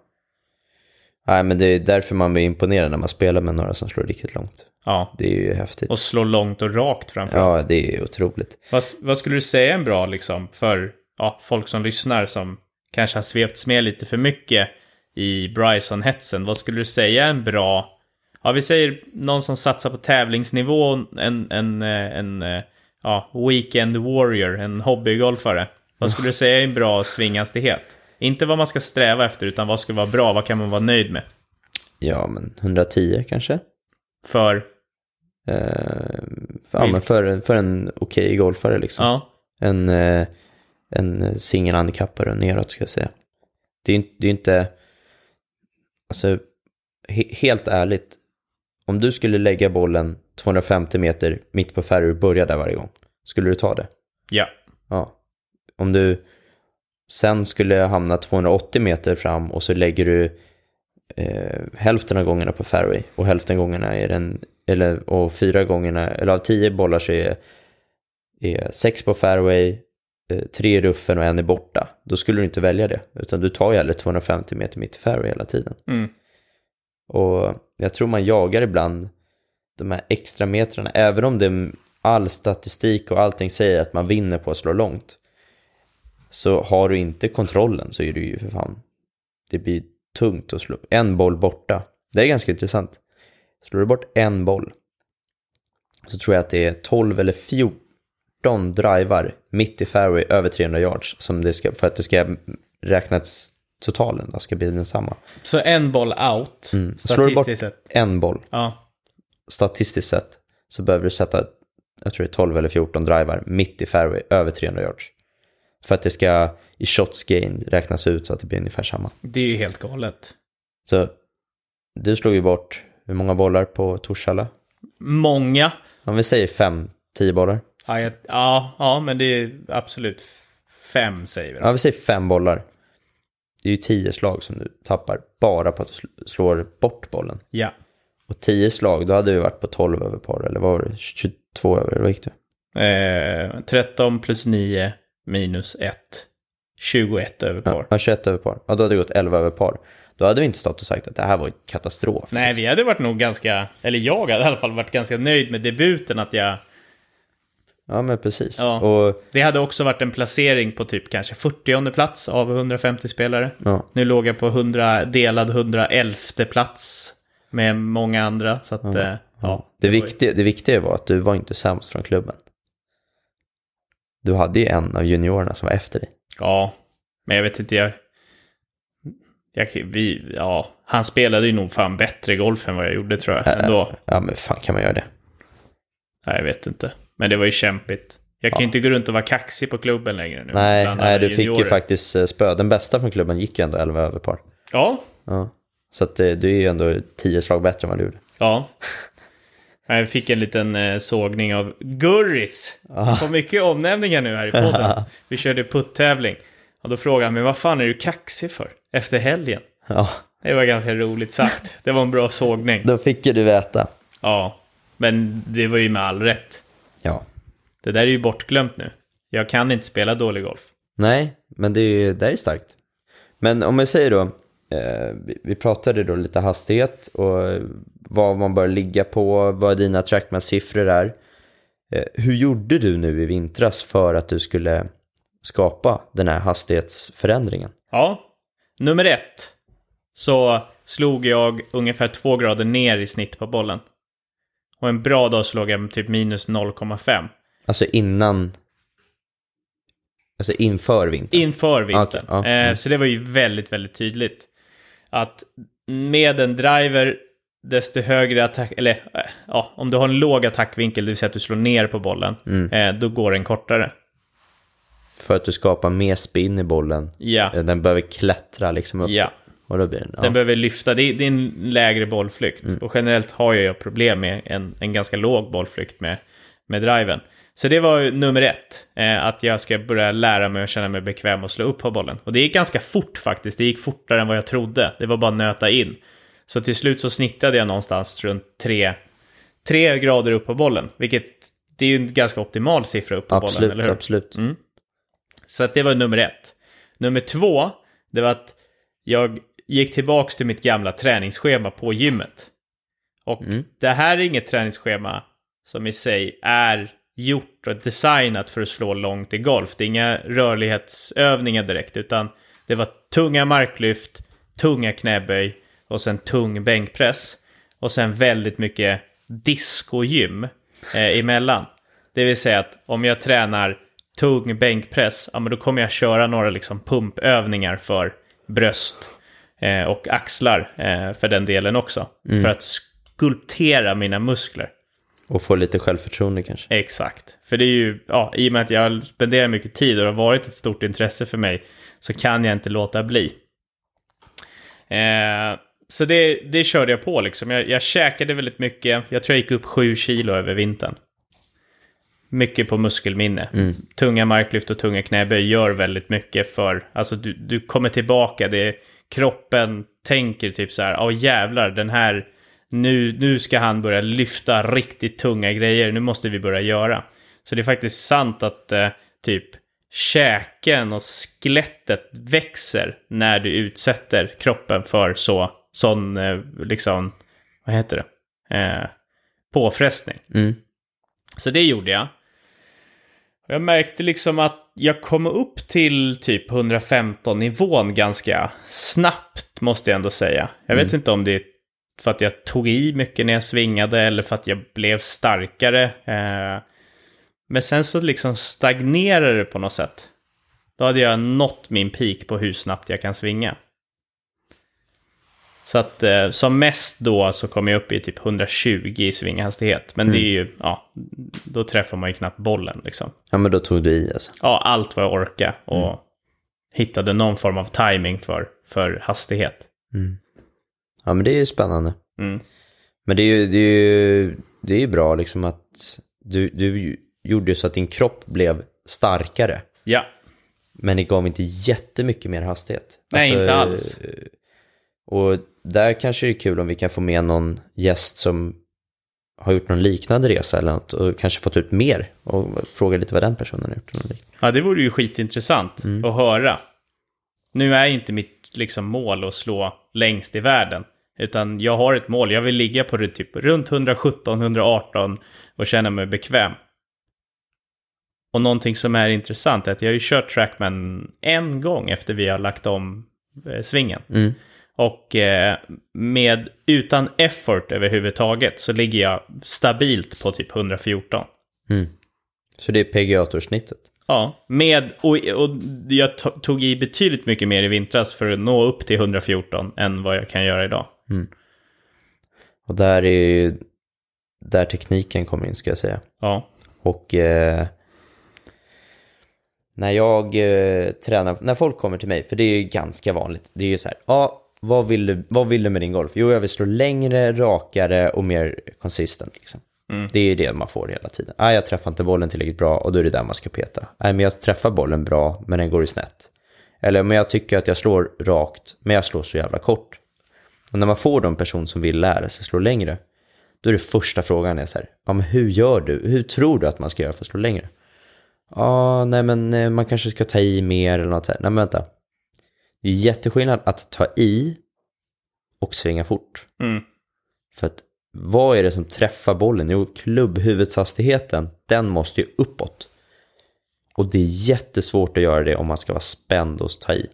Nej, men det är därför man blir imponerad när man spelar med några som slår riktigt långt. Ja, Det är ju häftigt. och slår långt och rakt framförallt. Ja, det är otroligt. Vad, vad skulle du säga är bra liksom för ja, folk som lyssnar som kanske har svepts med lite för mycket i Bryson-hetsen? Vad skulle du säga är en bra... Ja, vi säger någon som satsar på tävlingsnivå, en, en, eh, en, eh, ja, weekend warrior, en hobbygolfare. Vad skulle du säga är en bra svinghastighet? Inte vad man ska sträva efter, utan vad ska vara bra, vad kan man vara nöjd med? Ja, men 110 kanske? För, Eh, för, ja, men för, för en okej golfare liksom. ja, En, eh, en singelhandikappare och neråt ska jag säga. Det är ju det är ju inte, alltså he, helt ärligt, om du skulle lägga bollen 250 meter mitt på fairway och börja där varje gång, skulle du ta det? ja, Ja. Om du sen skulle hamna 280 meter fram och så lägger du eh, hälften av gångerna på fairway och hälften gångerna är den, eller och fyra gångerna, eller av tio bollar så är, är sex på fairway, eh, tre i ruffen och en är borta. Då skulle du inte välja det, utan du tar ju hellre 250 meter mitt i fairway hela tiden. mm, Och jag tror man jagar ibland de här extra metrarna, även om det all statistik och allting säger att man vinner på att slå långt. Så har du inte kontrollen så är det ju för fan, det blir tungt att slå en boll borta. Det är ganska intressant. Slår du bort en boll så tror jag att det är 12 eller 14 drivar mitt i fairway över 300 yards som det ska, för att det ska räknas totalen, då ska bli densamma. Så en boll out, Mm. Slår du bort statistiskt sett. en boll Ja, statistiskt sett så behöver du sätta, jag tror det är 12 eller 14 drivar mitt i fairway över 300 yards. För att det ska i shots gain räknas ut så att det blir ungefär samma. det är ju helt galet. Så du slog ju bort hur många bollar på Torshälla? Många. Om vi säger 5-10 bollar. Ja, jag, ja, ja, men det är absolut fem säger vi då. Ja, vi säger 5 bollar. Det är ju 10 slag som du tappar bara på att du sl- slår bort bollen. Ja. Och 10 slag, då hade vi varit på 12 över par, eller vad var det? 22 över, vad gick det? Eh, 13 plus 9 minus 1. 21 över par. Ja, 21 över par. Ja, då hade det gått 11 över par. Då hade vi inte stått och sagt att det här var en katastrof. Nej, vi hade varit nog ganska, eller jag hade i alla fall varit ganska nöjd med debuten. Att jag, Ja, men precis. Ja. Och, det hade också varit en placering på typ kanske 40 plats av 150 spelare. ja. Nu låg jag på 100, delad 111 plats med många andra. Så att, ja. ja Det, ju- viktiga, det viktiga var att du var inte sämst från klubben. Du hade ju en av juniorerna som var efter dig. Ja, men jag vet inte, jag... jag vi, ja, han spelade ju nog fan bättre golf än vad jag gjorde tror jag. Ändå. Ja, men fan kan man göra det? Nej, jag vet inte. Men det var ju kämpigt. Jag kan ju inte gå runt och vara kaxig på klubben längre nu. Nej, nej du fick ju faktiskt eh, spö. Den bästa från klubben gick ju ändå 11 över par. Ja, Ja. Så att det, du är ju ändå 10 slag bättre än vad du gjorde. ja. Jag fick en liten eh, sågning av Gurris. Ah. Får mycket omnämningar nu här i podden. Vi körde putt-tävling. Och då frågade han mig, vad fan är du kaxig för? Efter helgen. Ja, Det var ganska roligt sagt. Det var en bra sågning. då fick ju du veta. Ja, men det var ju med all rätt. Ja. Det där är ju bortglömt nu. Jag kan inte spela dålig golf. Nej, men det är ju det är starkt. Men om jag säger då, vi- vi pratade då lite hastighet och vad man bör ligga på, vad dina trackman-siffror är. Eh, hur gjorde du nu i vintras för att du skulle skapa den här hastighetsförändringen? Ja, nummer ett. Så slog jag ungefär två grader ner i snitt på bollen. Och en bra dag slog jag typ minus 0,5. Alltså innan, alltså inför vintern. Inför vintern. Okej, ja, mm. eh, så det var ju väldigt, väldigt tydligt. Att med en driver, desto högre attack... Eller ja, om du har en låg attackvinkel, det vill säga att du slår ner på bollen, Mm. eh, då går den kortare. För att du skapar mer spin i bollen. Ja, Eh, Den behöver klättra liksom upp. ja. Och då blir den, ja. Den behöver lyfta. Det är, det är en lägre bollflykt. Mm. Och generellt har jag problem med en, en ganska låg bollflykt med, med driven. Så det var ju nummer ett. Eh, att jag ska börja lära mig och känna mig bekväm och slå upp på bollen. Och det gick ganska fort faktiskt. Det gick fortare än vad jag trodde. Det var bara att nöta in. Så till slut så snittade jag någonstans runt tre, tre grader upp på bollen. Vilket det är ju en ganska optimal siffra upp på bollen, Absolut, eller hur? absolut. Mm. Så att det var nummer ett. Nummer två, det var att jag gick tillbaks till mitt gamla träningsschema på gymmet. Och Mm. det här är inget träningsschema som i sig är gjort och designat för att slå långt i golf. Det är inga rörlighetsövningar direkt, utan det var tunga marklyft, tunga knäböj och sen tung bänkpress. Och sen väldigt mycket discogym eh, emellan. Det vill säga att om jag tränar tung bänkpress, ja men då kommer jag köra några liksom pumpövningar för bröst eh, och axlar eh, för den delen också. För att skulptera mina muskler. Och få lite självförtroende kanske. Exakt. För det är ju, ja, i och med att jag spenderar mycket tid och det har varit ett stort intresse för mig så kan jag inte låta bli. Eh, så det, det körde jag på liksom. Jag, jag käkade väldigt mycket. Jag tror jag gick upp sju kilo över vintern. Mycket på muskelminne. Tunga marklyft och tunga knäböj gör väldigt mycket för, alltså du, du kommer tillbaka, det, kroppen tänker typ så här, ja jävlar den här, nu, nu ska han börja lyfta riktigt tunga grejer, nu måste vi börja göra. Så det är faktiskt sant att eh, typ käken och skelettet växer när du utsätter kroppen för så, sån, eh, liksom, vad heter det, eh, påfrestning. Mm. Så det gjorde jag. Och jag märkte liksom att jag kom upp till typ 115 nivån ganska snabbt, måste jag ändå säga. Jag vet inte om det är för att jag tog i mycket när jag svingade eller för att jag blev starkare. Eh, men sen så liksom stagnerade det på något sätt. Då hade jag nått min peak på hur snabbt jag kan svinga. Så att eh, som mest då så kom jag upp i typ 120 i svinghastighet. Men det är ju, ja, då träffar man ju knappt bollen liksom. Ja, men då tog du i alltså. Ja, allt vad jag orkade och hittade någon form av timing för, för hastighet. Ja, men det är ju spännande. Mm. Men det är ju, det är ju, det är ju bra liksom att du, du gjorde så att din kropp blev starkare. Ja, Men det gav inte jättemycket mer hastighet. Nej, inte alls. eh, Och där kanske det är kul om vi kan få med någon gäst som har gjort någon liknande resa eller något och kanske fått ut mer och fråga lite vad den personen har gjort. ja det vore ju skitintressant att höra. Nu är inte mitt liksom, mål att slå längst i världen. Utan jag har ett mål, jag vill ligga på det typ runt 117-118 och känna mig bekväm. Och någonting som är intressant är att jag har ju kört Trackman en gång efter vi har lagt om eh, svingen. Mm. Och eh, med, utan effort överhuvudtaget så ligger jag stabilt på typ 114. Mm. Så det är PGA-toursnittet? Ja, med, och, och jag tog i betydligt mycket mer i vintras för att nå upp till 114 än vad jag kan göra idag. Mm. Och där är ju där tekniken kommer in ska jag säga. Ja. Och eh, när jag eh, tränar, när folk kommer till mig, för det är ju ganska vanligt, det är ju så här, ja, vad vill du, vad vill du med din golf? Jo, jag vill slå längre, rakare och mer konsistent. Liksom. Mm. Det är ju det man får hela tiden. Nej, jag träffar inte bollen tillräckligt bra och då är det där man ska peta. Nej, men jag träffar bollen bra, men den går i snett. Eller, men jag tycker att jag slår rakt, men jag slår så jävla kort. Och när man får de person som vill lära sig slå längre, då är det första frågan är så här, ja men hur gör du? Hur tror du att man ska göra för att slå längre? Ja, nej men eh, man kanske ska ta i mer eller något så här. Nej men vänta. Det är jätteskillnad att ta i och svinga fort. Mm. För att vad är det som träffar bollen? Jo, klubbhuvudshastigheten, den måste ju uppåt. Och det är jättesvårt att göra det om man ska vara spänd och ta i.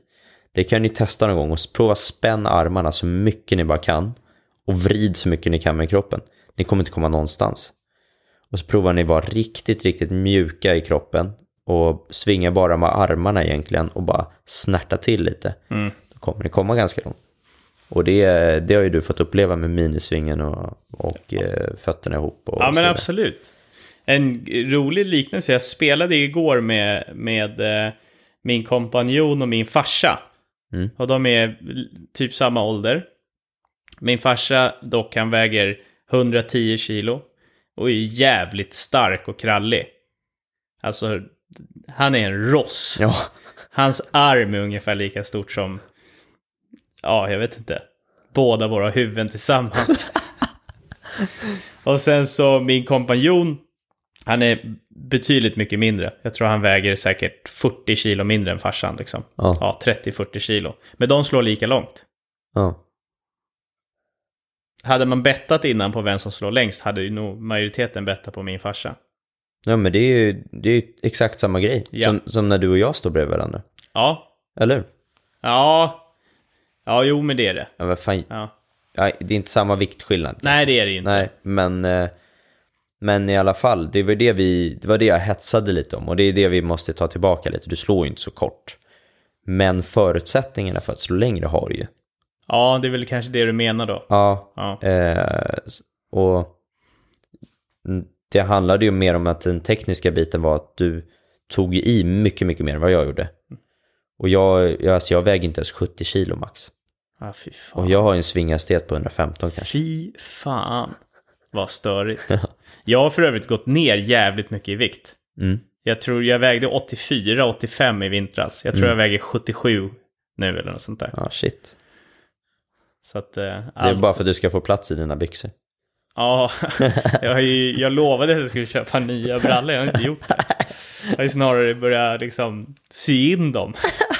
Det kan ni testa någon gång och prova spänna armarna så mycket ni bara kan och vrid så mycket ni kan med kroppen. Ni kommer inte komma någonstans. Och så provar ni vara riktigt, riktigt mjuka i kroppen och svinga bara med armarna egentligen och bara snärta till lite. Mm. Då kommer ni komma ganska långt. Och det, det har ju du fått uppleva med minisvingen och, och eh, fötterna ihop. Och Ja, men absolut. En rolig liknelse, jag spelade igår med, med eh, min kompanjon och min farsa. Mm. Och de är typ samma ålder. Min farsa dock, han väger 110 kilo. Och är jävligt stark och krallig. Alltså, han är en ross. Ja, Hans arm är ungefär lika stort som, ja, jag vet inte, båda våra huvuden tillsammans. och sen så min kompanjon, han är betydligt mycket mindre. Jag tror han väger säkert 40 kilo mindre än farsan liksom. Ja. Ja, 30-40 kilo. Men de slår lika långt. ja. Hade man bettat innan på vem som slår längst hade ju nog majoriteten bettat på min farsa. ja men det är ju det är ju exakt samma grej Ja. som, som när du och jag står bredvid varandra. Ja, Eller? ja, ja, jo men det är det. Ja, vad fan, Ja. ja, det är inte samma viktskillnad. Nej, det är det ju inte. Nej, men, eh, men i alla fall, det var det, vi, det var det jag hetsade lite om och det är det vi måste ta tillbaka lite. Du slår ju inte så kort. Men förutsättningarna för att slå längre har du ju. Ja, det är väl kanske det du menar då. Ja, Ja. eh, och det handlade ju mer om att den tekniska biten var att du tog i mycket, mycket mer än vad jag gjorde. Och jag, jag, alltså jag väger inte ens 70 kilo max. Fan. Och jag har en svinghastighet på 115 kanske. Fy fan. Vad störigt. jag har för övrigt gått ner jävligt mycket i vikt. Mm. Jag tror jag vägde 84-85 i vintras. Jag tror jag väger 77 nu eller något sånt där. Ja, shit. Så att... eh, Det är allt- bara för att du ska få plats i dina byxor. Ja, jag, ju, jag lovade att jag skulle köpa nya brallor. Jag har inte gjort det. Jag har ju snarare börjat liksom sy in dem.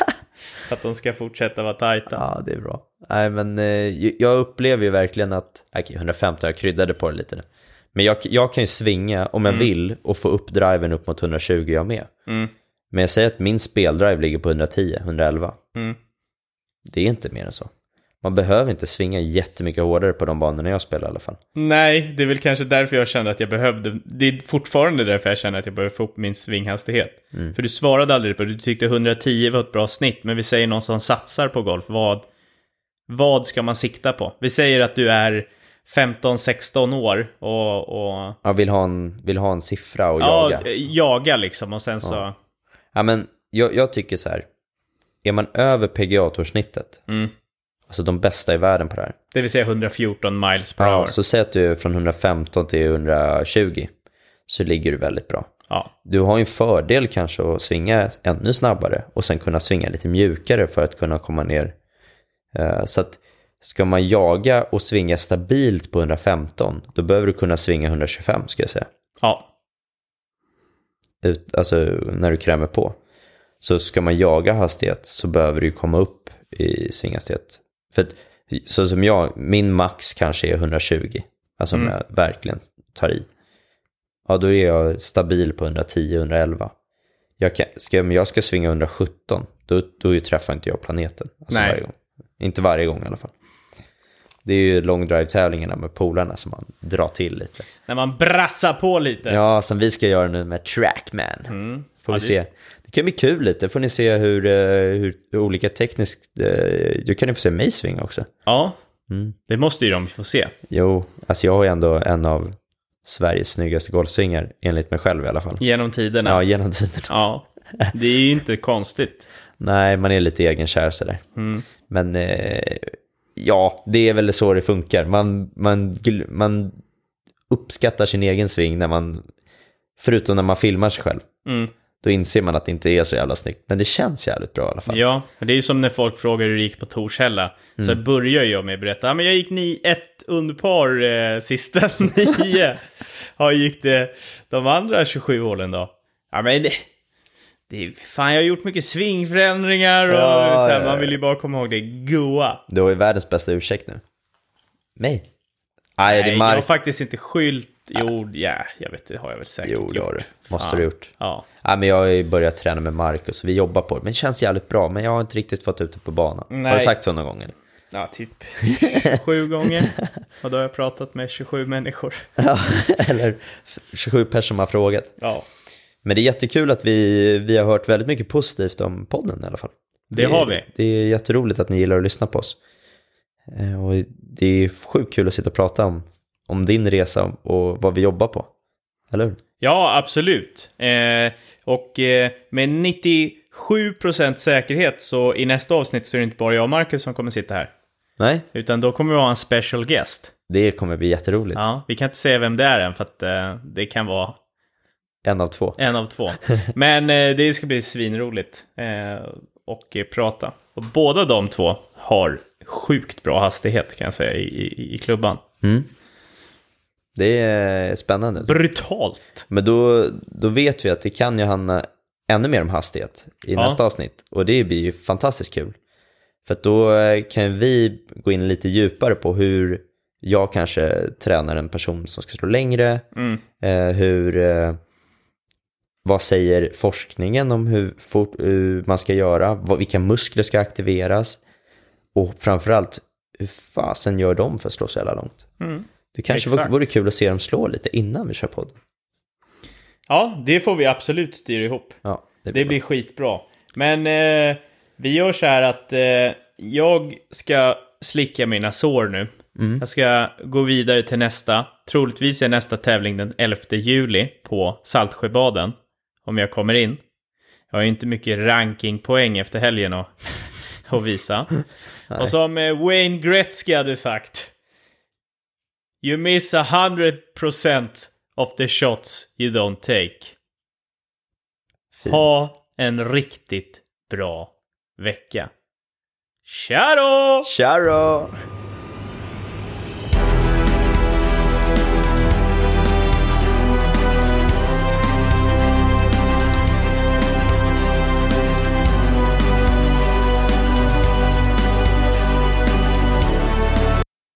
För att de ska fortsätta vara tajta. Ja, det är bra. Nej, men eh, jag upplever ju verkligen att, okej, 150, jag kryddade på det lite nu. Men jag, jag kan ju svinga om jag vill och få upp driven upp mot 120 jag med. Mm. Men jag säger att min speldrive ligger på 110, 111. Mm. Det är inte mer än så. Man behöver inte svinga jättemycket hårdare på de banorna jag spelar i alla fall. Nej, det är väl kanske därför jag kände att jag behövde. Det är fortfarande därför jag känner att jag behöver få upp min svinghastighet. För du svarade aldrig på det. Du tyckte 110 var ett bra snitt. Men vi säger någon som satsar på golf. Vad, vad ska man sikta på? Vi säger att du är 15-16 år och, och Jag vill ha en, vill ha en siffra och ja, jaga. jaga liksom. Och sen så... Ja, men jag, jag tycker så här. Är man över PGA-toursnittet, Mm. alltså de bästa i världen på det här, Det vill säga 114 miles per Ja, hour. så säg att du är från 115 till 120 så ligger du väldigt bra. Ja. Du har ju en fördel kanske att svinga ännu snabbare och sen kunna svinga lite mjukare för att kunna komma ner. Eh, Så att ska man jaga och svinga stabilt på 115 då behöver du kunna svinga 125 ska jag säga. ja. Ut, alltså när du krämer på. Så ska man jaga hastighet så behöver du komma upp i svinghastighet. För att, så som jag, min max kanske är 120. Alltså om jag verkligen tar i. Ja, då är jag stabil på 110-111. Jag, kan, ska, om jag ska svinga 117, då, då träffar inte jag planeten. Alltså Nej. varje gång. Inte varje gång i alla fall. Det är ju long drive-tävlingarna med polarna som man drar till lite. När man brassar på lite. Ja, som vi ska göra nu med Trackman. Får Mm. Ja, vi se. Det kan bli kul lite. Får ni se hur, eh, hur, hur olika tekniskt... eh, Då kan ni få se mig svinga också. Ja, Mm. det måste ju de få se. Jo, alltså jag har ju ändå en av Sveriges snyggaste golfsvingar, enligt mig själv i alla fall. Genom tiderna. Ja, genom tiden. Ja, det är ju inte konstigt. Nej, man är lite egenkär sådär. Mm. Men eh, ja, det är väl så det funkar. Man, man, man uppskattar sin egen sving när man, förutom när man filmar sig själv. Mm. Då inser man att det inte är så jävla snyggt. Men det känns jävligt bra i alla fall. Ja, men det är ju som när folk frågar hur det gick på Torshälla. Så Mm. börjar jag med att berätta, ja men jag gick ni ett underpar eh, sista nio. Ja, gick det de andra 27 hålen då? Ja men det, det är, fan jag har gjort mycket svingförändringar och Ja, så här, ja, man vill ju bara komma ihåg det goa. Du har ju världens bästa ursäkt nu. Mig? Nej, Nej, jag har faktiskt inte skylt. Jo, ja, jag vet det har jag väl säkert Jo, det gjort. har du. Måste Fan. du gjort. Ja. Ja, men jag har ju börjat träna med Marcus, vi jobbar på det. Men det känns jävligt bra, men jag har inte riktigt fått ut det på banan. Har Nej. du sagt så några gånger? ja, typ sju gånger. Och då har jag pratat med 27 människor. Ja, eller 27 personer som har frågat. Ja, Men det är jättekul att vi, vi har hört väldigt mycket positivt om podden i alla fall. det har vi. Det är jätteroligt att ni gillar att lyssna på oss. Eh, Och det är sjukt kul att sitta och prata om, om din resa och vad vi jobbar på. Eller hur? Ja, absolut. Eh, och eh, med 97% säkerhet så i nästa avsnitt så är det inte bara jag och Marcus som kommer sitta här. Nej, Utan då kommer vi ha en special guest. det kommer bli jätteroligt. Ja, vi kan inte säga vem det är än för att eh, det kan vara En av två. en av två. Men eh, det ska bli svinroligt eh, och eh, prata. Och båda de två har sjukt bra hastighet kan jag säga i, i, i klubban. Mm. Det är spännande. Brutalt! Men då, då vet vi att det kan ju handla ännu mer om hastighet i Ja. nästa avsnitt. Och det blir ju fantastiskt kul. För då kan vi gå in lite djupare på hur jag kanske tränar en person som ska slå längre. Mm. Hur, vad säger forskningen om hur, fort, hur man ska göra? Vad, vilka muskler ska aktiveras? Och framförallt, hur fasen gör de för att slå så jävla långt? Mm. Det kanske Exakt. vore kul att se dem slå lite innan vi kör podd. Ja, det får vi absolut styra ihop. Ja, det Det blir skitbra. Men eh, vi gör så här att eh, jag ska slicka mina sår nu. Mm. Jag ska gå vidare till nästa. Troligtvis är nästa tävling den 11 juli på Saltsjöbaden. Om jag kommer in. Jag har ju inte mycket rankingpoäng efter helgen att, att visa. Och som eh, Wayne Gretzky hade sagt. You miss a hundred percent of the shots you don't take. Fint. Ha en riktigt bra vecka. Tja då! Tja då!